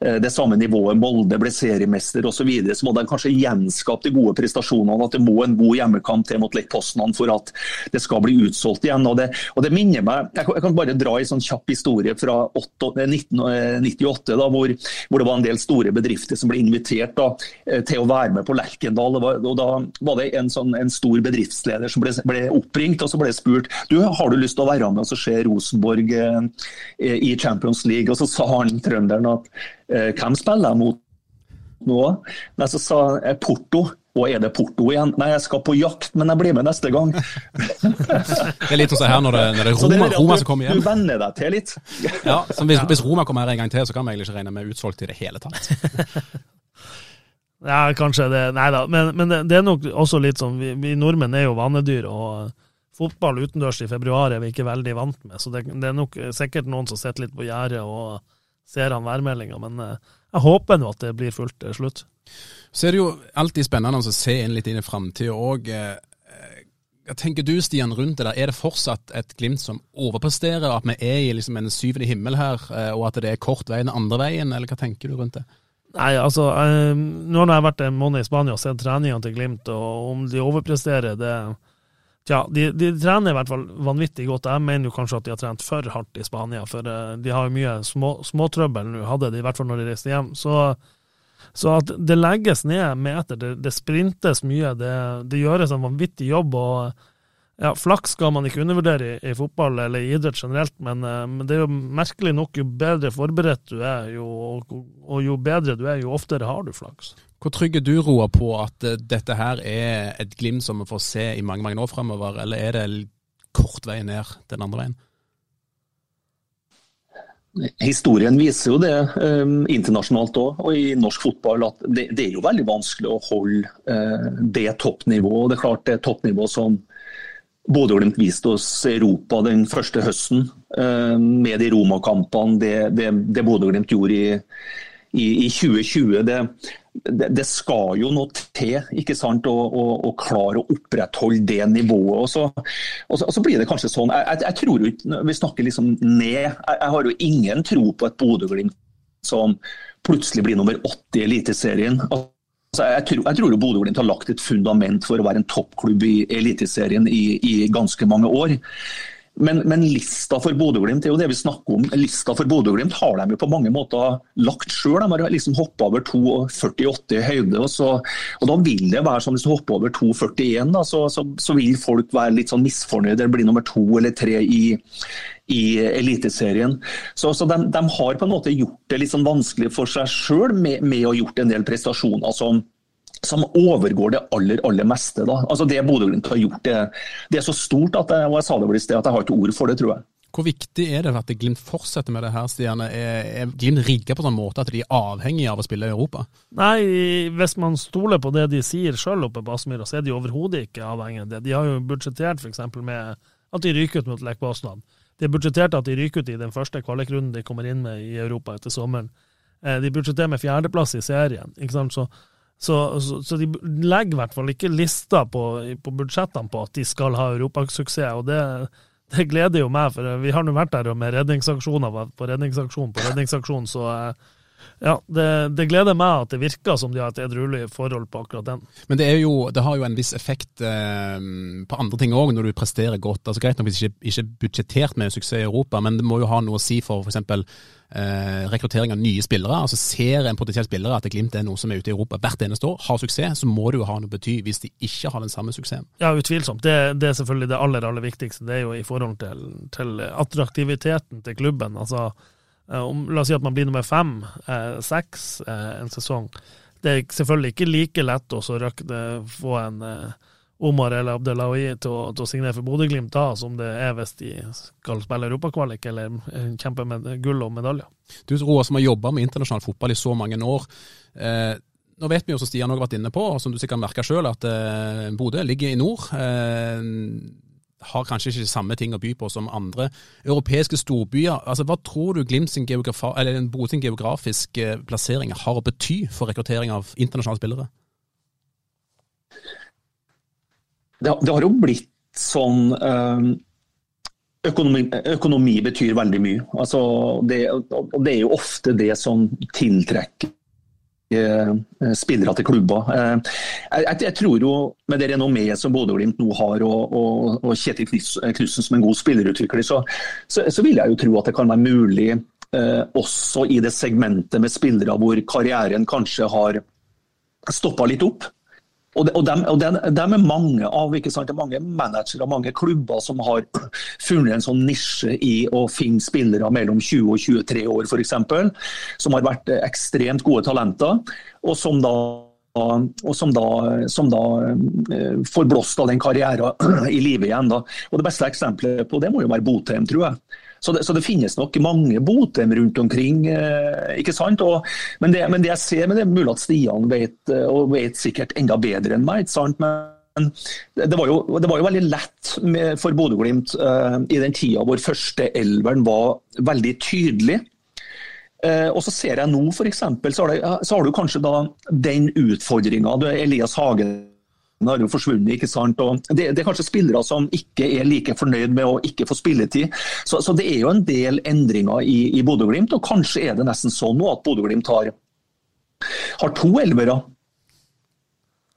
eh, det samme nivået. Molde ble seriemester osv. Så, videre, så må de kanskje gjenskape de gode prestasjonene. At det må en god hjemmekamp til mot Lech Poznan for at det skal bli utsolgt igjen. Og det, og det minner meg, Jeg kan, bare dra en sånn kjapp historie fra 1998, da, hvor, hvor, det var en del store bedrifter som ble invitert da, til å være med på Lerkendal. og Da var det en, sånn, en stor bedriftsleder som ble, ble oppringt og så ble spurt du, har du lyst til å være med og se Rosenborg eh, i Champions League. Og så sa han trønderen at eh, hvem spiller jeg mot nå? Nei, så sa han Porto. Og er det Porto igjen? Nei, jeg skal på jakt, men jeg blir med neste gang. det er litt sånn her når det, når det er Roma, det, Roma som kommer hjem. Du venner deg til litt. ja, hvis, hvis, Roma kommer her en gang til, så kan vi egentlig ikke regne med utsolgt i det hele tatt. ja, kanskje det. Nei da. Men, men det, det, er nok også litt sånn Vi, vi nordmenn er jo vanedyr. og Fotball utendørs i februar er vi ikke veldig vant med, så det, det er nok sikkert noen som sitter litt på gjerdet og ser han værmeldinga, men eh, jeg håper nå at det blir fullt til slutt. Så er det jo alltid spennende å se inn litt inn i framtida òg. Eh, hva tenker du Stian rundt det der? Er det fortsatt et Glimt som overpresterer, at vi er i liksom en syvende himmel her, eh, og at det er kort vei den andre veien, eller hva tenker du rundt det? Nei, altså, nå har jeg vært en måned i Spania og sett treningene til Glimt, og om de overpresterer, det Tja, de, de, trener i hvert fall vanvittig godt. Jeg mener jo kanskje at de har trent for hardt i Spania, for uh, de har jo mye små, småtrøbbel nå, hadde de i hvert fall når de reiste hjem. Så, så at det legges ned meter, det, det sprintes mye, det, det, gjøres en vanvittig jobb. og ja, Flaks skal man ikke undervurdere i, i fotball eller i idrett generelt, men, uh, men, det er jo merkelig nok, jo bedre forberedt du er, jo, og, og jo bedre du er, jo oftere har du flaks. Hvor trygg er du, Roa, på at uh, dette her er et glimt som vi får se i mange mange år fremover, eller er det kort vei ned den andre veien? Historien viser jo det um, internasjonalt òg, og i norsk fotball, at det, det, er jo veldig vanskelig å holde uh, det toppnivået. Det er klart det er toppnivået som Bodø-Glimt viste oss Europa den første høsten uh, med de Roma-kampene. Det, det, det Bodø-Glimt gjorde i, i, i 2020. Det, det, skal jo noe til ikke sant, å, å, å klare å opprettholde det nivået. Og så, og så, og så blir det kanskje sånn Jeg, jeg, jeg tror ikke, Vi snakker liksom ned. Jeg, jeg har jo ingen tro på et Bodø-Glimt som plutselig blir nummer åtte i Eliteserien. Altså, jeg, tror, jeg tror Bodø-Glimt har lagt et fundament for å være en toppklubb i Eliteserien i, i ganske mange år. Men, men, lista for Bodø-Glimt er jo det vi snakker om. Lista for Bodø-Glimt har de jo på mange måter lagt sjøl. De har liksom hoppa over 2,48 i høyde. Og, så, og Da vil det være sånn hvis du hopper over 2,41, så, så, så, vil folk være litt sånn misfornøyde. Det blir nummer to eller tre i, i Eliteserien. Så, så de, de, har på en måte gjort det litt sånn vanskelig for seg sjøl med, med å ha gjort en del prestasjoner som som overgår det aller aller meste. Da. Altså Det Bodø-Glimt har gjort, det, det, er så stort at jeg, og jeg sa det vel i sted, at jeg har ikke ord for det, tror jeg. Hvor viktig er det at Glimt fortsetter med det her, Stian? Er, er Glimt rigga på sånn måte at de er avhengige av å spille i Europa? Nei, hvis man stoler på det de sier sjøl oppe på Aspmyra, så er de overhodet ikke avhengige av det. De har jo budsjettert f.eks. med at de ryker ut mot Lech Poznan. De har budsjettert at de ryker ut i den første kvalikrunden de kommer inn med i Europa etter sommeren. Eh, de budsjetterer med fjerdeplass i serien. ikke sant? Så så, så, så, de legger i hvert fall ikke lista på, på, budsjettene på at de skal ha europasuksess. og det, det, gleder jo meg, for vi har nå vært der med redningsaksjoner på redningsaksjon på redningsaksjon, så ja, det, det, gleder meg at det virker som de har et edruelig forhold på akkurat den. Men det, jo, det har jo en viss effekt eh, på andre ting òg, når du presterer godt. Altså Greit nok hvis ikke, ikke budsjettert med suksess i Europa, men det må jo ha noe å si for f.eks eh, rekruttering av nye spillere. altså Ser en potensiell spiller at Glimt er noe som er ute i Europa hvert eneste år, har suksess, så må det jo ha noe bety hvis de ikke har den samme suksessen. Ja, utvilsomt. Det, det er selvfølgelig det aller, aller viktigste. Det er jo i forhold til, til attraktiviteten til klubben. altså eh, om, La oss si at man blir nummer fem, eh, seks eh, en sesong. Det er selvfølgelig ikke like lett å få en eh, Omar eller Abdelawi til å, til å signere for Bodø-Glimt da, som det er hvis de skal spille europakvalik eller kjempe med gull og medaljer. Du Roar, som har jobba med internasjonal fotball i så mange år. Eh, nå vet vi jo, som Stian har vært inne på, og som du sikkert merker sjøl, at eh, Bodø ligger i nord. Eh, har kanskje ikke samme ting å by på som andre europeiske storbyer. Altså, Hva tror du Glimt sin, geografiske plassering har å bety for rekruttering av internasjonale spillere? Det, det har jo blitt sånn eh, økonomi, økonomi, betyr veldig mye. Altså, det, og det er jo ofte det som tiltrekker eh, spillere til klubber. Eh, jeg, jeg, tror jo med det renommeet som Bodø-Glimt nå har, og, og, og Kjetil Knutsen som en god spillerutvikler, så, så, så, vil jeg jo tro at det kan være mulig eh, også i det segmentet med spillere hvor karrieren kanskje har stoppa litt opp. Og, og, dem, og dem, dem, er mange av, ikke sant? Det er mange managere mange klubber som har funnet en sånn nisje i å finne spillere mellom 20 og 23 år f.eks. Som har vært ekstremt gode talenter, og som da og som da, som da eh, får blåst av den karrieren i livet igjen. Da. Og Det beste eksempelet på det må jo være Botheim, tror jeg. Så det, så det, finnes nok mange Botheim rundt omkring. Eh, ikke sant? Og, men, det, men, det, jeg ser men det, er mulig at Stian vet, eh, og vet sikkert enda bedre enn meg. ikke sant? Men det var, jo, det var jo, veldig lett med, for Bodø-Glimt uh, i den tida hvor førsteelveren var veldig tydelig. Uh, og så ser jeg nå f.eks. Så, så har du kanskje da den utfordringa. Elias Hagen har jo forsvunnet. ikke sant? Det, det, er kanskje spillere som ikke er like fornøyd med å ikke få spilletid. Så, så det er jo en del endringer i, i Bodø-Glimt, og kanskje er det nesten sånn nå at Bodø-Glimt har, har to elvere.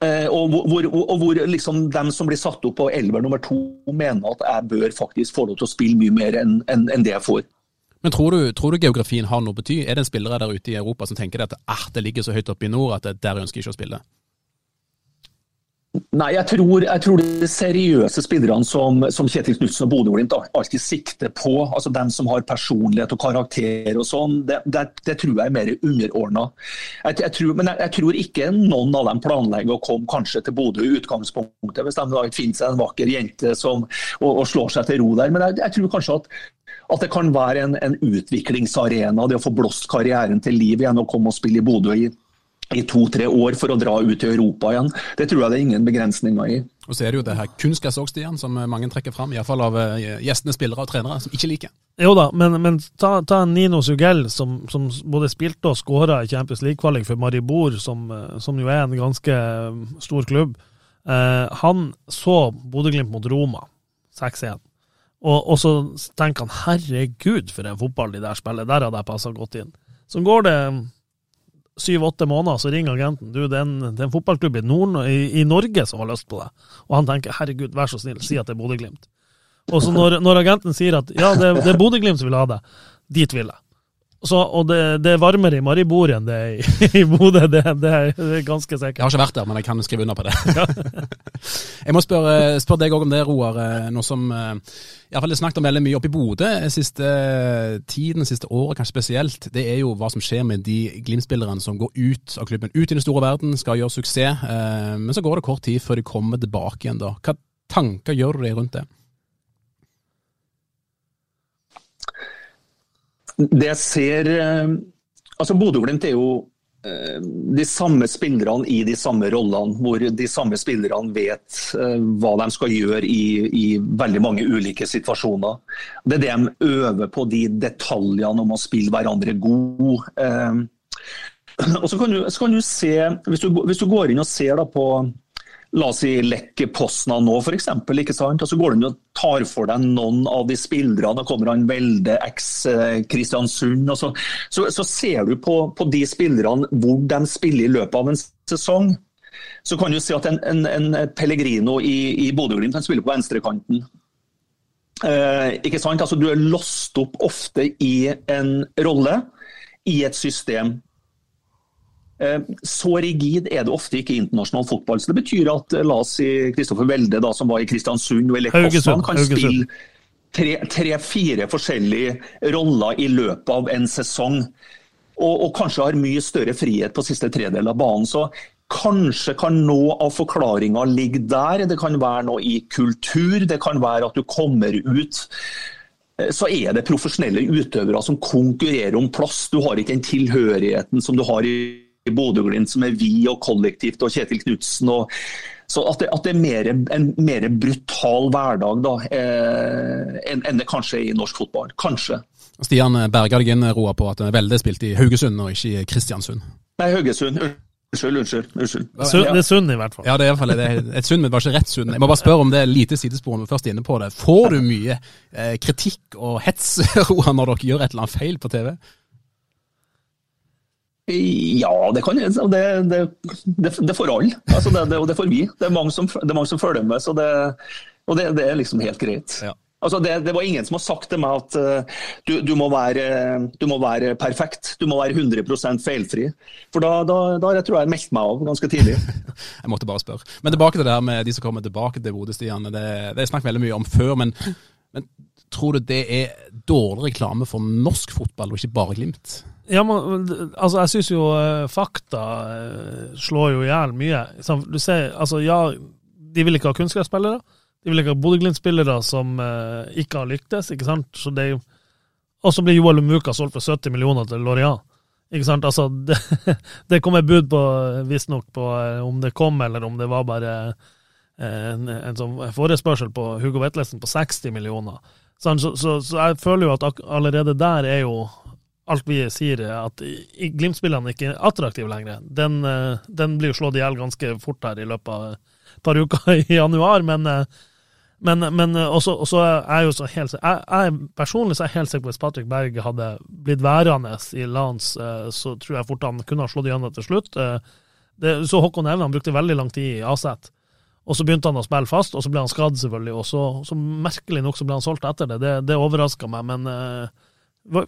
Eh, og hvor, og hvor liksom dem som blir satt opp på elver nummer to, mener at jeg bør faktisk få lov til å spille mye mer enn en, en det jeg får. Men tror du, tror du, geografien har noe bety? Er det en spillere der ute i Europa som tenker at ah, det ligger så høyt oppe i nord at der ønsker jeg ikke å spille? Nei, jeg tror, jeg tror, de seriøse spillerne som, som Kjetil Knutsen og Bodø-Glimt alltid sikter på, altså dem som har personlighet og karakter og sånn, det, det, det, tror jeg er mer underordna. Men jeg, jeg, tror ikke noen av dem planlegger å komme kanskje til Bodø i utgangspunktet, hvis de da finner seg en vakker jente som, og, og, slår seg til ro der. Men jeg, jeg tror kanskje at, at det kan være en, en utviklingsarena, det å få blåst karrieren til liv igjen og komme og spille i Bodø i i to-tre år for å dra ut til Europa igjen. Det tror jeg det er ingen begrensninger i. Og så er det jo det her kunstgress som mange trekker fram. Iallfall av eh, gjestene, spillere og trenere som ikke liker. Jo da, men, men ta, ta, Nino Sugell, som, som både spilte og skåra i Champions League-kvalik for Maribor, som, eh, som, jo er en ganske eh, stor klubb. Eh, han så Bodø-Glimt mot Roma 6-1. Og, og, så tenker han herregud, for en fotball de der spiller, der hadde jeg passa godt inn. Så går det syv-åtte måneder, så ringer agenten. Du, det er en, det er en fotballklubb i, Nord i, i, Norge som har lyst på deg. Og han tenker herregud, vær så snill, si at det er Bodø-Glimt. Og så når, når, agenten sier at ja, det, det er Bodø-Glimt som vil ha deg, dit vil jeg. Så, og det, det, er varmere i Maribor enn det er i, i Bodø, det, det, er ganske sikkert. Jeg har ikke vært der, men jeg kan skrive under på det. jeg må spørre, spørre deg òg om det, Roar. Eh, noe som eh, iallfall er snakket om veldig mye oppe i Bodø siste tiden, siste året kanskje spesielt. Det er jo hva som skjer med de Glimt-spillerne som går ut av klubben, ut i den store verden, skal gjøre suksess. Eh, men så går det kort tid før de kommer tilbake igjen. da. Hva tanker gjør du deg rundt det? Det jeg ser eh, altså Bodø-Glimt er jo eh, de samme spillerne i de samme rollene, hvor de samme spillerne vet eh, hva de skal gjøre i, i, veldig mange ulike situasjoner. Det er det de øver på, de detaljene om å spille hverandre god. Og så kan du, så kan du se, hvis du, hvis du, går inn og ser på La oss si lekke Poznan nå, f.eks. Så går du og tar for deg noen av de spillerne. og kommer han Velde, eks Kristiansund. Så, så, så, ser du på, på, de spillerne hvor de spiller i løpet av en sesong. Så kan du si at en, en, en Pellegrino i, i Bodø-Glimt spiller på venstrekanten. Eh, ikke sant? Altså, du er låst opp ofte i en rolle, i et system. Eh, så rigid er det ofte ikke i internasjonal fotball. så Det betyr at eh, la oss si Kristoffer Welde, da, som var i Kristiansund, eller Kostmann, kan spille tre-fire tre, forskjellige roller i løpet av en sesong. Og, og, kanskje har mye større frihet på siste tredel av banen. Så kanskje kan noe av forklaringa ligge der. Det kan være noe i kultur, det kan være at du kommer ut eh, så er det profesjonelle utøvere som konkurrerer om plass. Du har ikke den tilhørigheten som du har i Bodø-Glimt, som er vi og kollektivt og Kjetil Knutsen. og så at det, at det, er mer, en mer brutal hverdag da, eh, enn en det kanskje er i norsk fotball. Kanskje. Stian berga deg inn, Roa, på at Velde spilte i Haugesund og ikke i Kristiansund. Nei, Haugesund. Unnskyld, unnskyld. unnskyld. Det er Sund, i hvert fall. Ja, det er i hvert fall et, et Sund, men det var ikke rett Sund. Jeg må bare spørre om det er lite sidespor når vi først er inne på det. Får du mye eh, kritikk og hets, Roa, når dere gjør et eller annet feil på TV? Ja, det kan jeg. Det, det, det, det får alle. Altså det, og det får vi. Det er mange som, er mange som følger med, så det, og det, er liksom helt greit. Ja. Altså det, det, var ingen som har sagt til meg at uh, du, du, må være, du, må være, perfekt. Du må være 100 feilfri. For da, da, da jeg tror jeg meldt meg av ganske tidlig. jeg måtte bare spørre. Men tilbake til det der med de som kommer tilbake til Bodø-stiene. Det, det er snakket veldig mye om før. Men, men, tror du det er dårlig reklame for norsk fotball, og ikke bare Glimt? Ja, men altså, jeg syns jo uh, fakta uh, slår jo i hjel mye. Du ser, altså ja, de vil ikke ha kunstgressspillere. De vil ikke ha Bodø-Glimt-spillere som uh, ikke har lyktes, ikke sant. Så det er Og så blir Joel Umuka solgt for 70 millioner til Loreal. Ikke sant? Altså, det, det kom et bud på, visstnok, på om det kom, eller om det var bare en, en sånn forespørsel på Hugo Vetlesen på 60 millioner. Så, så, så, så, jeg føler jo at allerede der er jo alt vi sier, at Glimt-spillerne ikke er attraktive lenger. Den, den blir jo slått i hjel ganske fort her i løpet av et par uker i januar, men men, men eh, også, også er jeg jo så helt jeg, jeg, Personlig så er jeg helt sikker på at hvis Patrick Berg hadde blitt værende i Lans, eh, så tror jeg fort han kunne ha slått igjennom til slutt. Eh, det, så Håkon Evne han brukte veldig lang tid i Aset. Og så begynte han å spille fast, og så ble han skadd, selvfølgelig. Og så, så merkelig nok så ble han solgt etter det. Det, det overraska meg. Men uh,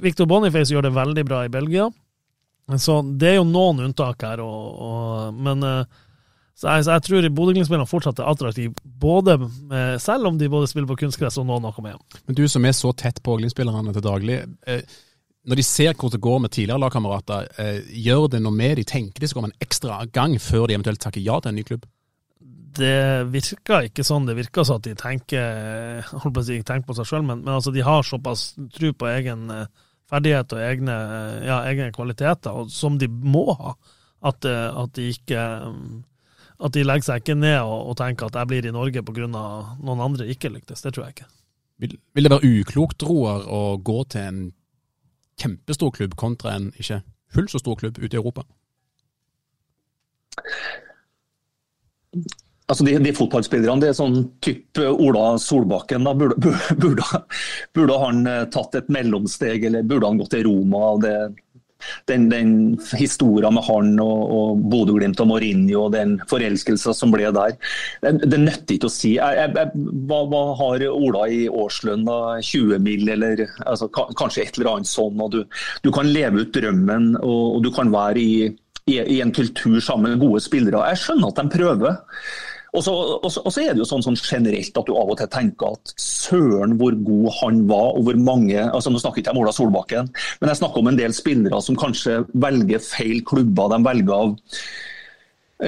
Victor Boniface gjør det veldig bra i Belgia. Så det er jo noen unntak her. Og, og, men uh, så jeg, så jeg tror Bodø-Glimt-spillerne fortsatt er attraktive, både, eh, selv om de både spiller på kunstgress og noen noe med hjem. Men du som er så tett på Glimt-spillerne til daglig, eh, når de ser hvordan det går med tidligere lagkamerater, eh, gjør det noe med de tenker de skal komme en ekstra gang før de eventuelt takker ja til en ny klubb? Det virker ikke sånn. Det virker sånn at de tenker, holdt på å si, tenker på seg sjøl, men, men altså, de har såpass tro på egen ferdighet og egne, ja, egne kvaliteter, og, som de må ha, at, at de ikke at de legger seg ikke ned og, og tenker at jeg blir i Norge pga. noen andre ikke lyktes. Det tror jeg ikke. Vil, vil, det være uklokt, Roar, å gå til en kjempestor klubb kontra en ikke fullt så stor klubb ute i Europa? Altså de, de fotballspillerne, det er sånn type Ola Solbakken. da, Burde, burde, burde han eh, tatt et mellomsteg, eller burde han gått til Roma? det den, den historien med han og, og Bodø-Glimt og Mourinho og den forelskelsen som ble der. Det, det nytter ikke å si. Jeg, jeg, hva, hva, har Ola i årslønn? da? 20 mill., eller altså, kanskje et eller annet sånn. du, du kan leve ut drømmen og, og du kan være i, i en kultur sammen med gode spillere. Jeg skjønner at de prøver. Og så, er det jo sånn, sånn, generelt at du av og til tenker at søren hvor god han var, og hvor mange altså Nå snakker ikke jeg om Ola Solbakken, men jeg snakker om en del spillere som kanskje velger feil klubber. De velger av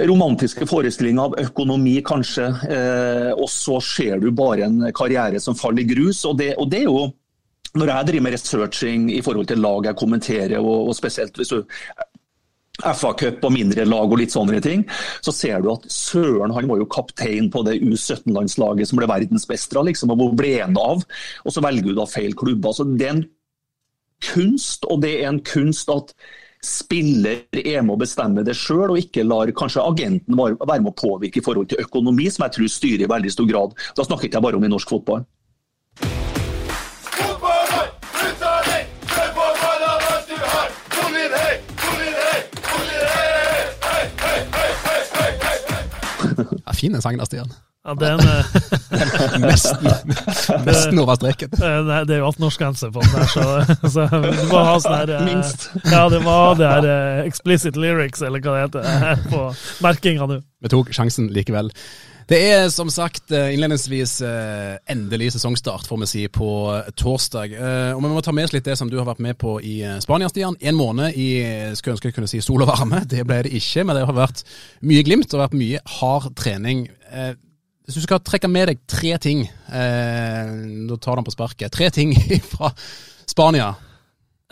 romantiske forestillinger av økonomi, kanskje. Eh, og så ser du bare en karriere som faller i grus. og det, og det er jo når jeg driver med researching i forhold til lag jeg kommenterer, og, og spesielt hvis du FA-cup og mindre lag og litt sånne ting, så ser du at søren han var jo kaptein på det U17-landslaget som ble verdensmestere, liksom, og hvor ble han av? Og så velger du da feil klubb. Altså, det er en kunst, og det er en kunst at spiller er med å bestemme det sjøl, og ikke lar kanskje agenten være med å påvirke i forhold til økonomi, som jeg tror styrer i veldig stor grad. Da snakker jeg ikke bare om i norsk fotball. fin den sangen der, Stian. Ja, den Nesten, nesten over streken. Det er jo alt norskgrense på den der, så, så, du må ha sånn her eh, Minst. Ja, det var det her eh, explicit lyrics, eller hva det heter, på merkinga nå. Vi tok sjansen likevel. Det er som sagt eh, innledningsvis eh, endelig sesongstart, får vi si, på torsdag. Eh, og Vi må ta med oss litt det som du har vært med på i Spania, Stian. En måned i skulle ønske jeg kunne si sol og varme. Det ble det ikke, men det har vært mye glimt og vært mye hard trening. Hvis du skal trekke med deg tre ting, da tar den på sparket, tre ting fra Spania?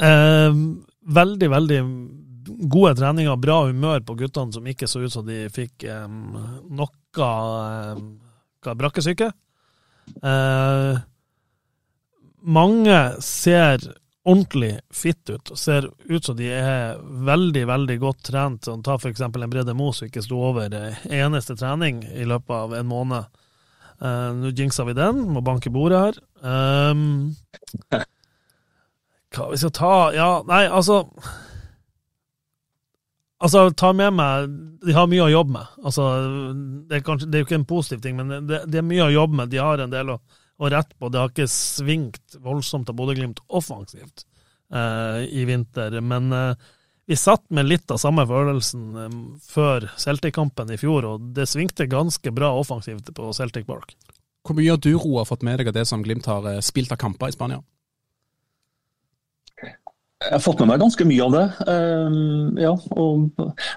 Eh, veldig, veldig gode treninger, bra humør på guttene som ikke så ut som de fikk um, noe um, brakkesyke. Eh, mange ser ordentlig fit ut. Ser ut som de er veldig, veldig godt trent. Sånn, ta f.eks. en Brede Moe som ikke sto over eneste trening i løpet av en måned. Eh, Nå jinxer vi den, må banke bordet her. Um, hva vi skal ta Ja, nei, altså Altså, ta med meg De har mye å jobbe med. Altså, det er, kanskje, det er jo ikke en positiv ting, men det, det, er mye å jobbe med. De har en del å, å rette på. Det har ikke svingt voldsomt av Bodø-Glimt offensivt eh, i vinter. Men eh, vi satt med litt av samme følelsen eh, før Celtic-kampen i fjor, og det svingte ganske bra offensivt på Celtic Park. Hvor mye har du, Roa, fått med deg av det som Glimt har eh, spilt av kamper i Spania? Jeg har fått med meg ganske mye av det. Uh, ja, og,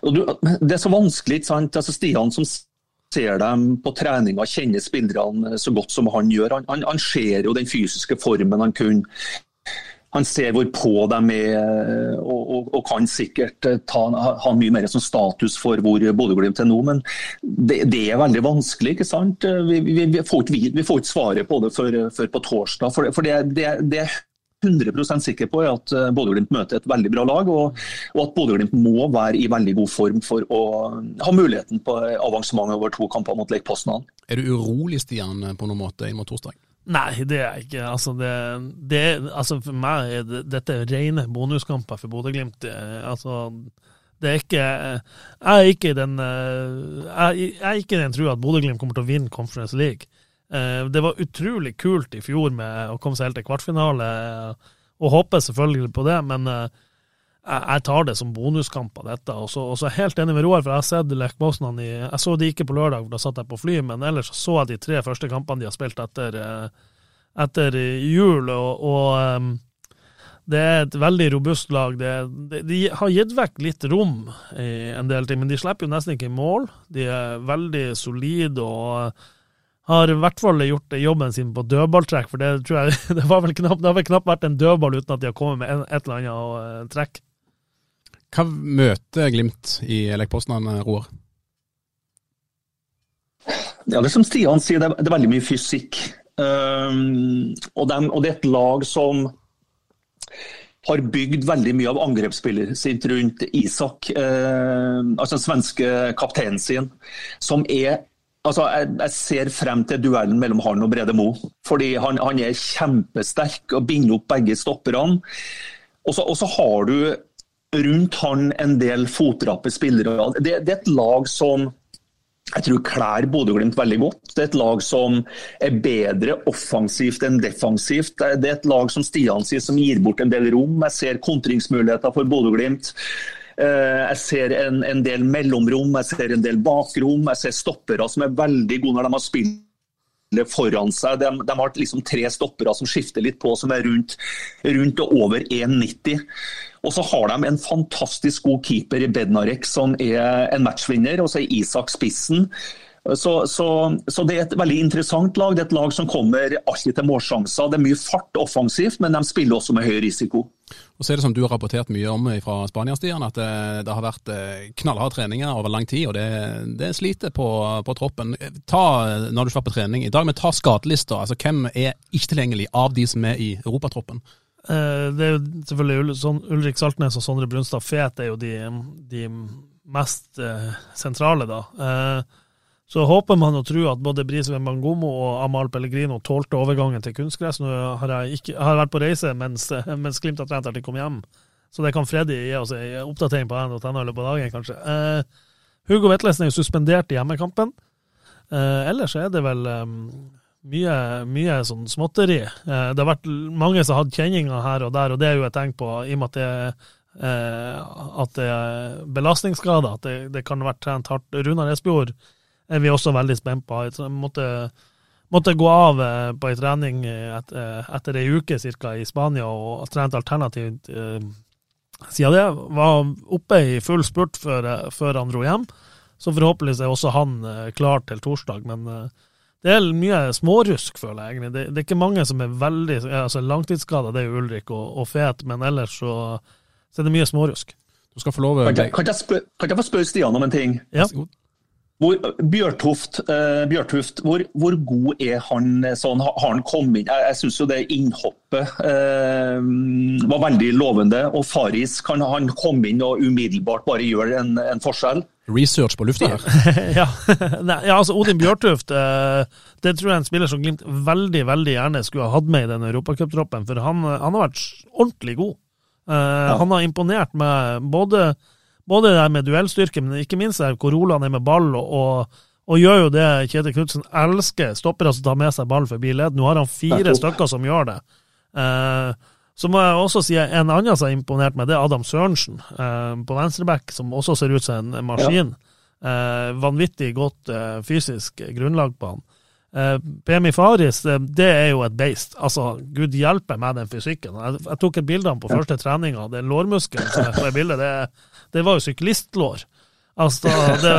og du, det er så vanskelig, ikke sant. Altså, Stian som ser dem på treninga, kjenner spillerne så godt som han gjør. Han, han, han ser jo den fysiske formen han kunne. Han ser hvor på de er og, og, og kan sikkert eh, ta, ha mye mer som status for hvor Bodø-Glimt er nå. Men det, det, er veldig vanskelig. ikke sant? Vi, vi, vi, får, ikke, svaret på det før, på torsdag. For, for det, det, det 100% sikker på at eh, Bodø-Glimt møter et veldig bra lag, og, og at Bodø-Glimt må være i veldig god form for å ha muligheten på avansement over to kamper mot Lake Poznan. Er du urolig, Stian, på noen måte inn mot torsdag? Nei, det er jeg ikke. Altså, det, det, altså for meg er det, dette rene bonuskamper for Bodø-Glimt. Altså, det er ikke Jeg er ikke i den jeg, jeg er ikke i den trua at Bodø-Glimt kommer til å vinne Conference League. Eh, det var utrolig kult i fjor med å komme seg helt til kvartfinale, og håper selvfølgelig på det, men eh, jeg tar det som bonuskamper, dette. Og så, er jeg helt enig med Roar, for jeg har sett Lech Poznan i Jeg så de ikke på lørdag, for da satt jeg på fly, men ellers så jeg de tre første kampene de har spilt etter, eh, etter jul, og, og det er et veldig robust lag. Det, de, de, har gitt vekk litt rom i en del ting, men de slipper jo nesten ikke i mål. De er veldig solide og har i hvert fall gjort jobben sin på dødballtrekk, for det tror jeg det, var vel knapp, det har vel knapt vært en dødball uten at de har kommet med en, et eller annet uh, trekk. Hva møter Glimt i Lech Poznan, Roar? Ja, det som Stian sier, det er, det er veldig mye fysikk. Um, og, den, og, det er et lag som har bygd veldig mye av angrepsspillet sitt rundt Isak, uh, altså den svenske kapteinen sin, som er Altså, jeg, jeg, ser frem til duellen mellom han og Brede Mo. Fordi han, han, er kjempesterk og binder opp begge stopperne. Og så har du rundt han en del fotrappe spillere. Det, det, er et lag som jeg tror klær Bodø-Glimt veldig godt. Det er et lag som er bedre offensivt enn defensivt. Det er et lag som Stian sier, som gir bort en del rom. Jeg ser kontringsmuligheter for Bodø-Glimt. Eh, jeg ser en, en, del mellomrom, jeg ser en del bakrom. Jeg ser stoppere som er veldig gode når de har spilt foran seg. De, de har liksom tre stoppere som skifter litt på, som er rundt, rundt og over 1,90. Og så har de en fantastisk god keeper i Bednarek, som er en matchvinner. Og så er Isak spissen. Så, så, så, det er et veldig interessant lag. Det er et lag som kommer alltid til målsjanser. Det er mye fart offensivt, men de spiller også med høy risiko. Og så er det som du har rapportert mye om fra Spania, Stian, at det, eh, det har vært eh, knallharde treninger over lang tid, og det, det sliter på, på, troppen. Ta, når du var på trening i dag, men ta skadelista. Altså, hvem er ikke tilgjengelig av de som er i europatroppen? Eh, det er jo selvfølgelig sånn Ulrik Saltnes og Sondre Brunstad Fet er jo de, de mest sentrale, da. Så håper man og tror at både Brisveen Bangomo og Amal Pellegrino tålte overgangen til kunstgress. Nå har jeg, ikke, har vært på reise mens, mens Glimt har trent til de kom hjem, så det kan Freddy gi oss en oppdatering på den i løpet av dagen, kanskje. Eh, Hugo Vetlesen er jo suspendert i hjemmekampen. Eh, ellers er det vel um, mye, mye sånn småtteri. Eh, det har vært mange som har hatt kjenninger her og der, og det er jo et tegn på, i og med at det, eh, at det er belastningsskader, at det, det kan ha vært trent hardt. Runar Espejord er vi også veldig spent på. Jeg måtte, måtte gå av eh, på en trening et, eh, etter ei uke ca. i Spania og trent alternativt eh, siden det. Var oppe i full spurt før, før han dro hjem, så forhåpentligvis er også han klar til torsdag. Men det er mye smårusk, føler jeg egentlig. Det, det er ikke mange som er veldig altså Langtidsskada, det er jo Ulrik og, og Fet, men ellers så, så er det mye smårusk. Du skal få lov Kan jeg, kan jeg, spør, kan jeg få spørre Stian om en ting? Ja. Hvor, Bjørtuft, eh, Bjørtuft hvor, hvor, god er han sånn? Har han kommet inn? Jeg, jeg syns jo det innhoppet eh, var veldig lovende. Og Faris, kan han komme inn og umiddelbart bare gjøre en, en forskjell? Research på lufta her. ja. Nei, ja, altså Odin Bjørtuft eh, det tror jeg er en spiller som Glimt veldig veldig gjerne skulle ha hatt med i den europacuptroppen. For han, han, har vært ordentlig god. Eh, ja. Han har imponert med både både det der med duellstyrke, men ikke minst der hvor han er med ball, og, og, og gjør jo det Kjetil Knutsen elsker, stopper altså tar ta med seg ball forbi ledd. Nå har han fire stykker som gjør det. Eh, så må jeg også si en annen som er imponert med, det er Adam Sørensen eh, på venstreback, som også ser ut som en maskin. Ja. Eh, vanvittig godt eh, fysisk grunnlag på han. Eh, PMI Faris, det er jo et beist. Altså, gud hjelpe meg den fysikken. Jeg, jeg tok et bilde av ham på første treninga. Den lårmuskelen som er på bildet, det det var jo syklistlår. Altså, det,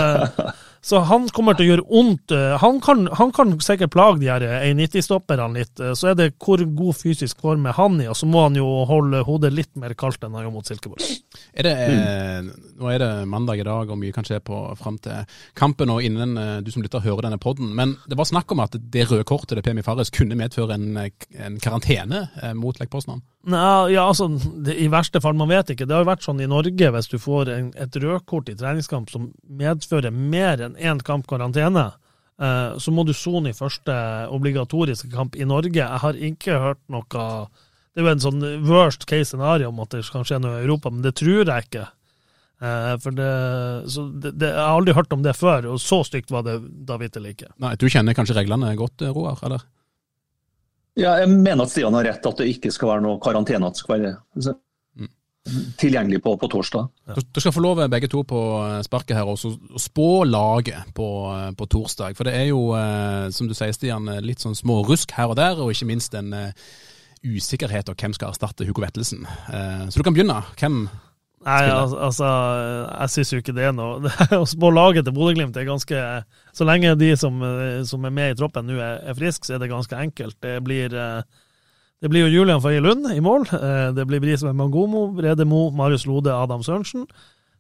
så han kommer til å gjøre vondt. Han kan, han kan sikkert plage de her 1,90-stopperne litt. Så er det hvor god fysisk form er han i, og så må han jo holde hodet litt mer kaldt enn han gjør mot Silkeborg. Er det, mm. Nå er det mandag i dag, og mye kan skje på fram til kampen og innen eh, du som lytter hører denne podden. Men det var snakk om at det røde kortet til Pemi Farris kunne medføre en, en karantene eh, mot Lech Poznan? Nei, ja, altså, det, I verste fall, man vet ikke. Det har jo vært sånn i Norge, hvis du får en, et rødkort i treningskamp som medfører mer enn én kamp karantene, eh, så må du sone i første obligatoriske kamp i Norge. Jeg har ikke hørt noe Det er jo en sånn worst case scenario om at det kan skje noe i Europa, men det tror jeg ikke. Eh, for det, det, det, Jeg har aldri hørt om det før, og så stygt var det da vitterlig ikke. Nei, Du kjenner kanskje reglene godt, Roar? eller? Ja, jeg mener at Stian har rett, at det ikke skal være noe karantene. at det skal være. Tilgjengelig på, på torsdag. Ja. Du, skal få lov begge to på eh, sparket her også, å spå laget på, eh, på, torsdag. For det er jo, eh, som du sier Stian, litt sånn små rusk her og der, og ikke minst en usikkerhet om hvem skal erstatte Hugo Vettelsen. Så du kan begynne. Hvem Nei, altså, altså, jeg syns jo ikke det er noe Å spå laget til Bodø-Glimt er ganske Så lenge de som, som er med i troppen nå er, er friske, så er det ganske enkelt. Det blir, eh, det blir jo Julian Faye Lund i mål. Eh, det blir Brisveen Mangomo, Brede Mo, Marius Lode, Adam Sørensen.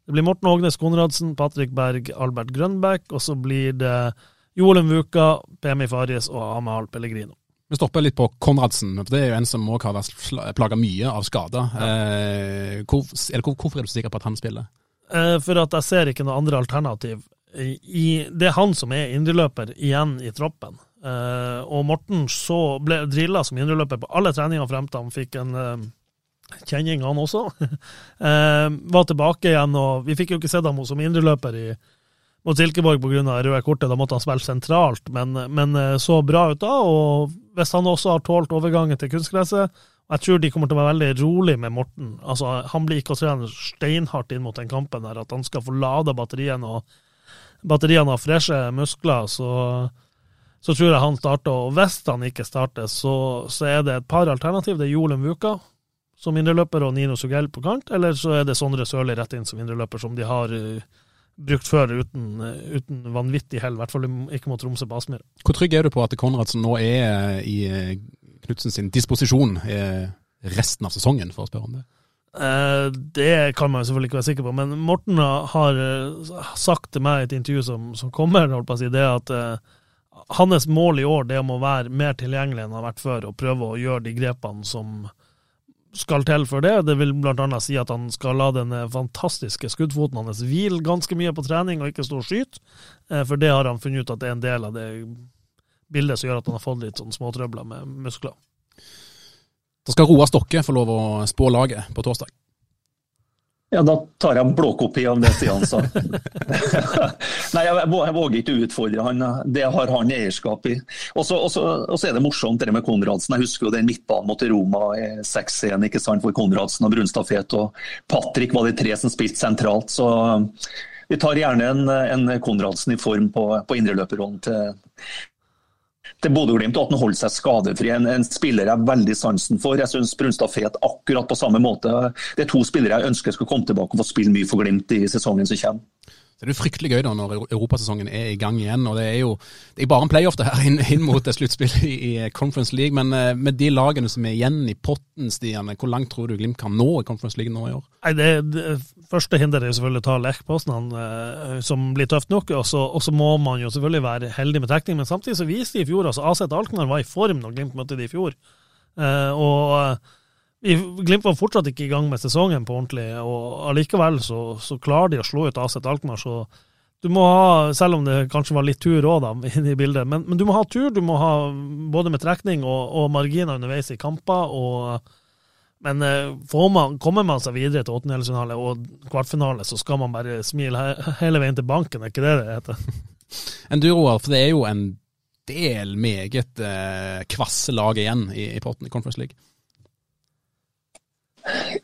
Det blir Morten Ågnes Konradsen, Patrick Berg, Albert Grønbæk, og så blir det Joelum Vuka, Pemi Faries og Amahl Pellegrino. Vi stopper litt på Konradsen, for det er jo en som òg har vært plaga mye av skader. Ja. Eh, hvor, hvorfor er du så sikker på at han spiller? Eh, for at jeg ser ikke noe andre alternativ. I, det er han som er indreløper igjen i troppen. Eh, og Morten så ble drilla som indreløper på alle treninger frem til han fikk en eh, kjenning, han også. Eh, var tilbake igjen, og vi fikk jo ikke sett ham som indreløper i mot Silkeborg pga. røde kortet. Da måtte han spille sentralt, men, men, så bra ut da. Og hvis han også har tålt overgangen til kunstgresset Jeg tror de kommer til å være veldig rolig med Morten. Altså, Han blir ikke å trene steinhardt inn mot den kampen der, at han skal få lada batteriene og batteriene har freshe muskler. så så tror jeg han starter. Og hvis han ikke starter, så, så er det et par alternativ. Det er Jolum Vuka som indreløper og Nino Sugell på kant, eller så er det Sondre Sørli rett inn som indreløper, som de har uh, brukt før uten, uten vanvittig hell, i hvert fall ikke mot Tromsø på Aspmyra. Hvor trygg er du på at Konradsen nå er i eh, Knutsen sin disposisjon eh, resten av sesongen, for å spørre om det? Eh, det kan man selvfølgelig ikke være sikker på, men Morten har sagt til meg i et intervju som, som kommer, holdt på å si, det at hans mål i år det er å være mer tilgjengelig enn han har vært før, og prøve å gjøre de grepene som, skal til for det. Det vil bl.a. si at han skal la den fantastiske skuddfoten hans hvile ganske mye på trening og ikke stå og skyte, eh, for det har han funnet ut at det er en del av det bildet som gjør at han har fått litt sånn småtrøbler med muskler. Da skal Roar Stokke få lov å spå laget på torsdag. Ja, da tar jeg en blåkopi av det Stian sa. Nei, jeg, våger ikke utfordre han. Det har han eierskap i. Og så er det morsomt det med Konradsen. Jeg husker jo den midtbanen mot Roma 6-1 ikke sant, for Konradsen og Brunstad Og Patrick var de tre som spilte sentralt. Så vi tar gjerne en, en Konradsen i form på, på indreløperrollen til til Bodø-Glimt, og at han holder seg skadefri. En, en, spiller jeg har veldig sansen for. Jeg syns Brunstad Fet akkurat på samme måte. Det er to spillere jeg ønsker skal komme tilbake og få spille mye for Glimt i sesongen som kommer. Det er jo fryktelig gøy da når europasesongen er i gang igjen. og Det er jo det er bare en playoff det her inn, inn mot sluttspillet i, i Conference League. Men uh, med de lagene som er igjen i potten, Stian, hvor langt tror du Glimt kan nå i Conference League nå i år? Nei, det, det Første hinderet er selvfølgelig å ta Lech-posten, som blir tøft nok. Og så må man jo selvfølgelig være heldig med trekning. Men samtidig så viste de i fjor altså Aset Alkmaar var i form når Glimt møtte de i fjor. Og Glimt var fortsatt ikke i gang med sesongen på ordentlig, og allikevel så, så klarer de å slå ut Aset Alkmaar. Så du må ha, selv om det kanskje var litt tur òg, inne i bildet, men, men, du må ha tur. Du må ha både med trekning og, og marginer underveis i kamper. og men eh, man, kommer man seg videre til åttendedelsfinale og kvartfinale, så skal man bare smile he hele veien til banken, er ikke det det heter? En Roar, for det er jo en del meget eh, kvasse lag igjen i, i potten i Conference League.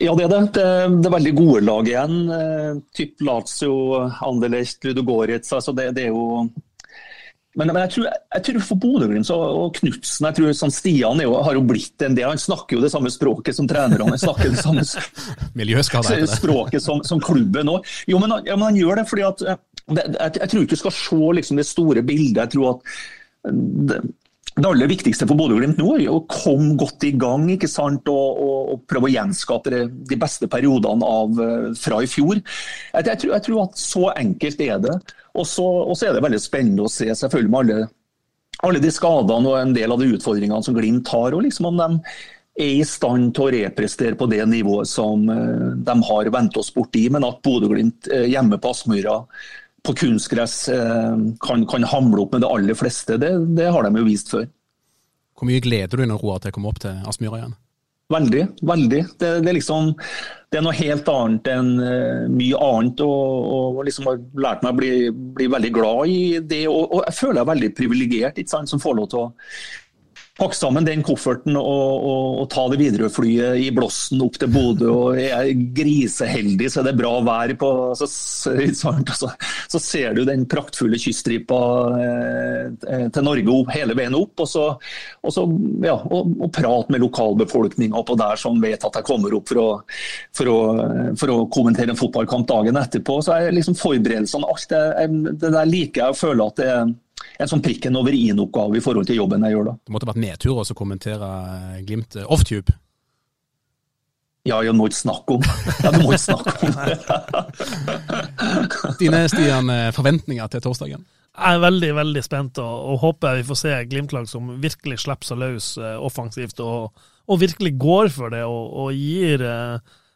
Ja, det er det. Det, det er veldig gode lag igjen. Eh, typ Lazio, Anderlecht, Ludogorets. Altså det, det, er jo men, men jeg, tror, jeg, tror, for Bodø-Glimt og Knutsen jeg tror sånn Stian jo, har jo blitt en del. Han snakker jo det samme språket som trenerne. Han snakker det samme språket som, som klubben òg. Jo, men, ja, men, han gjør det fordi at eh, jeg, jeg, tror ikke du skal se liksom, det store bildet. Jeg tror at det, det aller viktigste for Bodø-Glimt nå er å komme godt i gang ikke sant? Og, og, og prøve å gjenskape de beste periodene av, eh, fra i fjor. Jeg, jeg, tror, jeg, tror, at så enkelt er det. Og så, er det veldig spennende å se selvfølgelig med alle, alle, de skadene og en del av de utfordringene som Glimt har. og liksom om de er i stand til å represtere på det nivået som eh, de har vendt oss borti, men at Bodø-Glimt eh, hjemme på Aspmyra på kunstgress eh, kan, kan, hamle opp med det aller fleste. Det, det, har de jo vist før. Hvor mye gleder du deg Roar til å komme opp til Aspmyra igjen? Veldig. veldig. Det, det, er liksom, det, er noe helt annet enn uh, mye annet. Og, og liksom har lært meg å bli, bli, veldig glad i det. Og, og jeg føler meg veldig privilegert som får lov til å pakke sammen den kofferten og, og, og ta det Widerøe-flyet i blåsten opp til Bodø. og Jeg Er griseheldig, så er det bra vær på så, så, så ser du den praktfulle kyststripa eh, til Norge opp, hele veien opp. Og så, og så ja, prate med lokalbefolkninga på der som vet at jeg kommer opp for å, for å, for å kommentere en fotballkamp dagen etterpå. Så er liksom forberedelsene alt det, det der liker jeg å føle at det er en sånn prikken over i-en-oppgave i forhold til jobben jeg gjør da. Det måtte vært nedtur også å kommentere eh, Glimt eh, off-tube? Ja, jeg må ikke snakke om Ja, du må ikke snakke om det. Dine Stian, eh, forventninger til torsdagen? Jeg er veldig veldig spent og, og håper vi får se Glimt-lag som virkelig slipper seg løs offensivt og, og, virkelig går for det og, og gir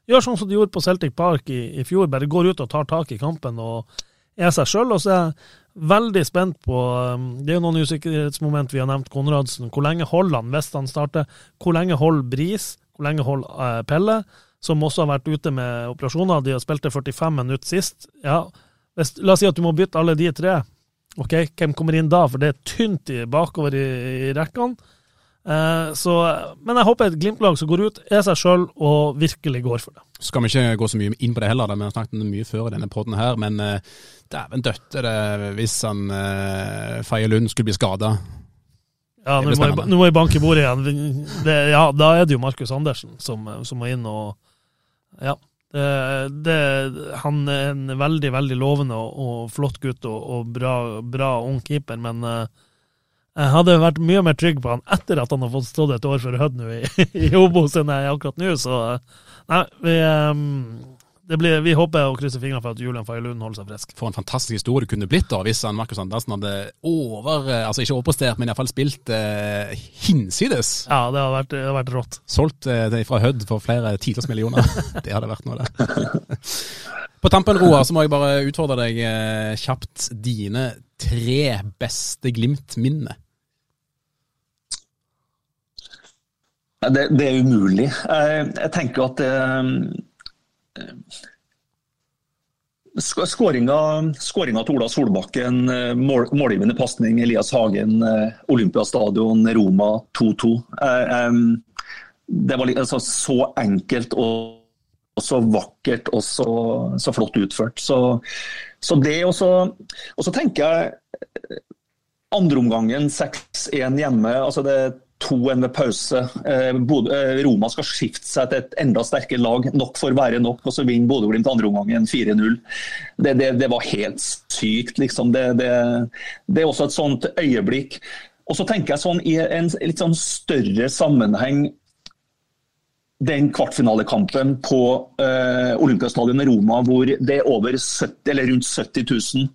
Gjør sånn som de gjorde på Celtic Park i, i fjor, bare går ut og tar tak i kampen og er seg sjøl. Og så er jeg Veldig spent på um, Det er jo noen usikkerhetsmoment vi har nevnt Konradsen. Hvor lenge holder han hvis han starter? Hvor lenge holder Bris? Hvor lenge holder uh, Pelle? Som også har vært ute med operasjoner. De har spilt 45 minutter sist. Ja, hvis, La oss si at du må bytte alle de tre. Ok, Hvem kommer inn da? For det er tynt bakover i, i rekkene. Uh, så, men jeg håper et Glimt-lag som går ut, er seg sjøl og virkelig går for det. Skal vi ikke gå så mye inn på det heller, vi har snakket mye før i denne poden her. Men uh, dæven døtte det hvis han Feie Lund skulle bli skada. Ja, nå må, jeg, nå må jeg banke i bordet igjen. Det, ja, da er det jo Markus Andersen som, som, må inn og Ja. Det, det, han er en veldig, veldig lovende og, og flott gutt og, og bra, bra, ung keeper, men uh, jeg hadde vært mye mer trygg på han etter at han har fått stått et år for Hødd nå i, i Obos enn jeg er akkurat nå, så Nei, vi, um, blir, vi håper og krysser fingrene for at Julian Faye Lund holder seg frisk. For en fantastisk historie det kunne blitt da, hvis han Markus Andersen hadde over, eh, altså ikke overprestert, men iallfall spilt eh, hinsides. Ja, det hadde vært, det hadde vært rått. Solgt eh, fra Hødd for flere titalls millioner. det hadde vært noe, det. På tampen, Roar, så må jeg bare utfordre deg eh, kjapt. Dine tre beste Glimt-minner? Det, det er umulig. Jeg, jeg tenker at eh, Skåringa, til Ola Solbakken, eh, mål, målgivende pasning Elias Hagen, eh, Olympiastadion, Roma 2-2. Det var altså, så enkelt og, så vakkert og så, så flott utført. Så, så det Og så tenker jeg andreomgangen 6-1 hjemme. altså det 2-1 ved pause. Eh, Roma skal skifte seg til et enda sterkere lag. Nok for å være nok, og så vinner Bodø-Glimt andre omgangen 4-0. Det, det, det, var helt sykt, liksom. Det, det, er også et sånt øyeblikk. Og så tenker jeg sånn i en litt sånn større sammenheng den kvartfinalekampen på uh, Olympiastadionet i Roma hvor det er over 70, eller rundt 70 000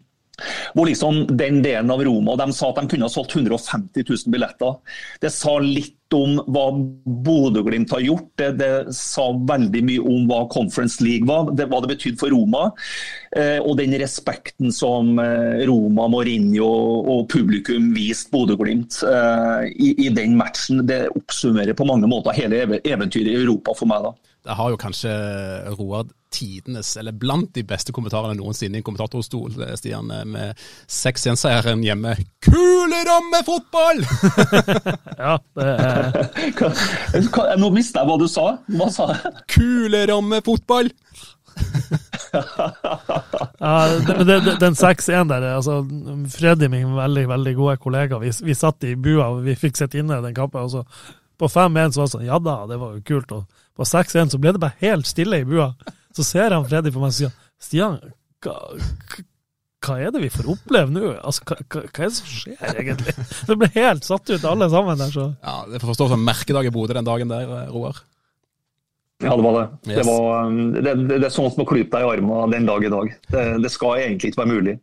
hvor liksom den delen av Roma de sa at de kunne ha solgt 150 000 billetter. Det sa litt om hva Bodø-Glimt har gjort. Det, det, sa veldig mye om hva Conference League var, det, hva det betydde for Roma. Eh, og den respekten som eh, Roma, Mourinho og, og publikum viste Bodø-Glimt eh, i, i, den matchen. Det oppsummerer på mange måter hele eventyret i Europa for meg. da. Det har jo kanskje Roar tidenes, eller blant de beste kommentarene noensinne i en kommentatorstol, eh, Stian, eh, med 6-1-seieren hjemme. Kulerommefotball! ja, det er Nå mista jeg hva du sa. Hva sa jeg? Kulerommefotball! ja, det, det, den 6-1 der, altså Freddy, min veldig veldig gode kollega, vi, vi satt i bua og vi fikk sitte inne den kampen. og så på 5-1 så var det sånn, ja da, det var jo kult. Og på 6-1 så ble det bare helt stille i bua. Så ser han Freddy på meg og sier Stian, hva, hva, er det vi får oppleve nå? Altså, hva, hva, er det som skjer, egentlig? Det ble helt satt ut, alle sammen der. så. Ja, Det får forstå som merkedag i Bodø den dagen der, Roar. Ja, det var det. Yes. Det, var, um, det, det, det, er sånn som å klype deg i armen den dag i dag. Det, det skal egentlig ikke være mulig.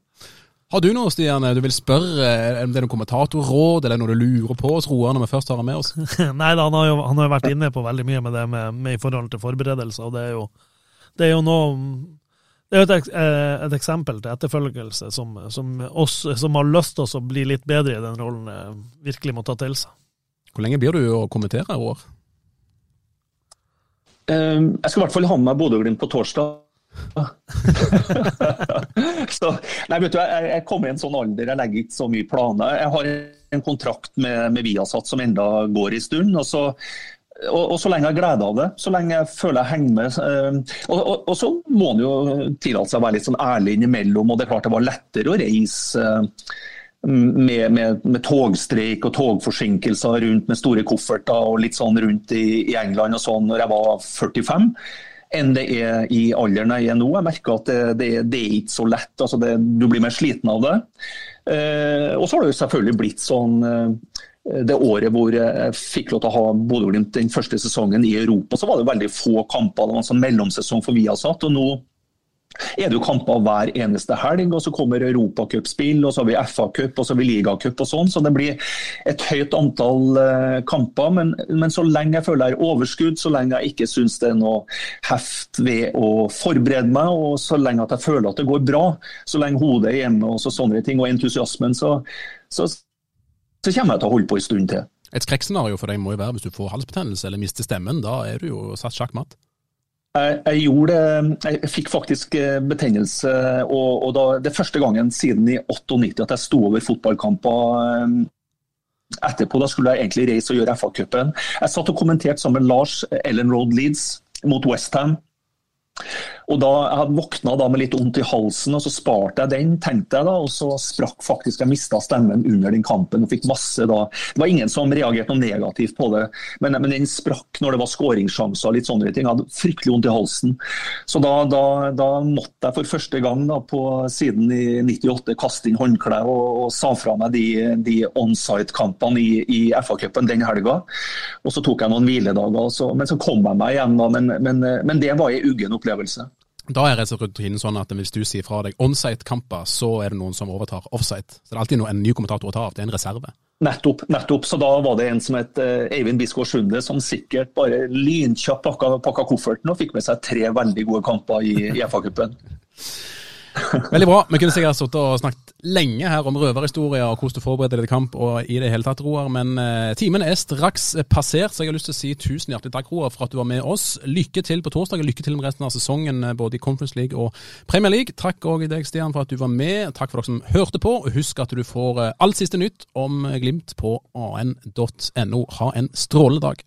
Har du noe Stian, du vil spørre, om det er noen kommentatorråd eller noe du lurer på oss, Roar, når vi først har han med oss? Nei da, han har jo han har vært inne på veldig mye med det med, med i forhold til forberedelser. og det er jo, det er jo noe det er jo et, eh, et, eksempel til etterfølgelse som, som, oss som har lyst til å bli litt bedre i den rollen, eh, virkelig må ta til seg. Hvor lenge blir du å kommentere, i år? jeg skal i hvert fall ha med meg Bodø-Glimt på torsdag. så, nei, vet du, jeg, jeg kom i en sånn alder, jeg legger ikke så mye planer. Jeg har en kontrakt med, med Viasat som enda går en stund. og så og, og, så lenge jeg har glede av det, så lenge jeg føler jeg henger med. Øh, og, og, og, så må en jo tillate seg å være litt sånn ærlig innimellom. og Det er klart det var lettere å reise øh, med, med, med, togstreik og togforsinkelser rundt med store kofferter og litt sånn rundt i, i England og sånn når jeg var 45 enn det er i alderen jeg er nå. Jeg merker at det, det, det er ikke så lett. Altså det, du blir mer sliten av det. Eh, og så har det jo selvfølgelig blitt sånn eh, det året hvor jeg fikk lov til å ha Bodø-Glimt den første sesongen i Europa, så var det veldig få kamper. Det var en sånn mellomsesong for Viasat. og nå er det jo kamper hver eneste helg, og så kommer europacupspill, og så har vi FA-cup og så har vi ligacup og sånn. Så det blir et høyt antall uh, kamper. Men, men, så lenge jeg føler jeg har overskudd, så lenge jeg ikke syns det er noe heft ved å forberede meg, og så lenge at jeg føler at det går bra, så lenge hodet er hjemme og så sånne ting, og entusiasmen, så, så, så kommer jeg til å holde på en stund til. Et skrekkscenario for deg må jo være hvis du får halsbetennelse eller mister stemmen. Da er du jo satt sjakkmatt. Jeg, gjorde, jeg fikk faktisk eh, betennelse, og, og da, det er første gangen siden i 98 at jeg sto over fotballkamper eh, etterpå. Da skulle jeg egentlig reise og gjøre FA-cupen. Jeg satt og kommenterte sammen med Lars Ellen Road Leeds mot Westham. Og da Jeg hadde våkna da med litt vondt i halsen, og så sparte jeg den, tenkte jeg da, og så sprakk faktisk Jeg mista stemmen under den kampen og fikk masse da Det var ingen som reagerte noe negativt på det, men, men den sprakk når det var skåringssjanser og litt sånne ting. Jeg hadde fryktelig vondt i halsen. Så da, da, da, måtte jeg for første gang da, på siden i 98 kaste inn håndkleet og, og, sa fra meg de, de onside-kampene i, i FA-cupen den helga. Og så tok jeg noen hviledager, så, men så kom jeg meg igjen. da, Men, men, men det var ei uggen opplevelse. Da er rutinen sånn at hvis du sier fra deg onsite-kamper, så er det noen som overtar offsite. Så det er alltid en ny kommentator å ta av. Det er en reserve. Nettopp. nettopp. Så da var det en som het uh, Eivind Bisgaard Sunde, som sikkert bare lynkjapt pakka, pakka, kofferten og fikk med seg tre veldig gode kamper i, i FA-cupen. Veldig bra. Vi kunne sikkert sittet og snakket lenge her om røverhistorier og hvordan du forbereder deg til kamp og i det hele tatt, Roar. Men uh, timen er straks passert, så jeg har lyst til å si tusen hjertelig takk, Roar, for at du var med oss. Lykke til på torsdag, og lykke til med resten av sesongen eh, både i Conference League og Premier League. Takk òg deg, Stian, for at du var med. Takk for dere som hørte på. og Husk at du får uh, alt siste nytt om Glimt på an.no. Ha en strålende dag.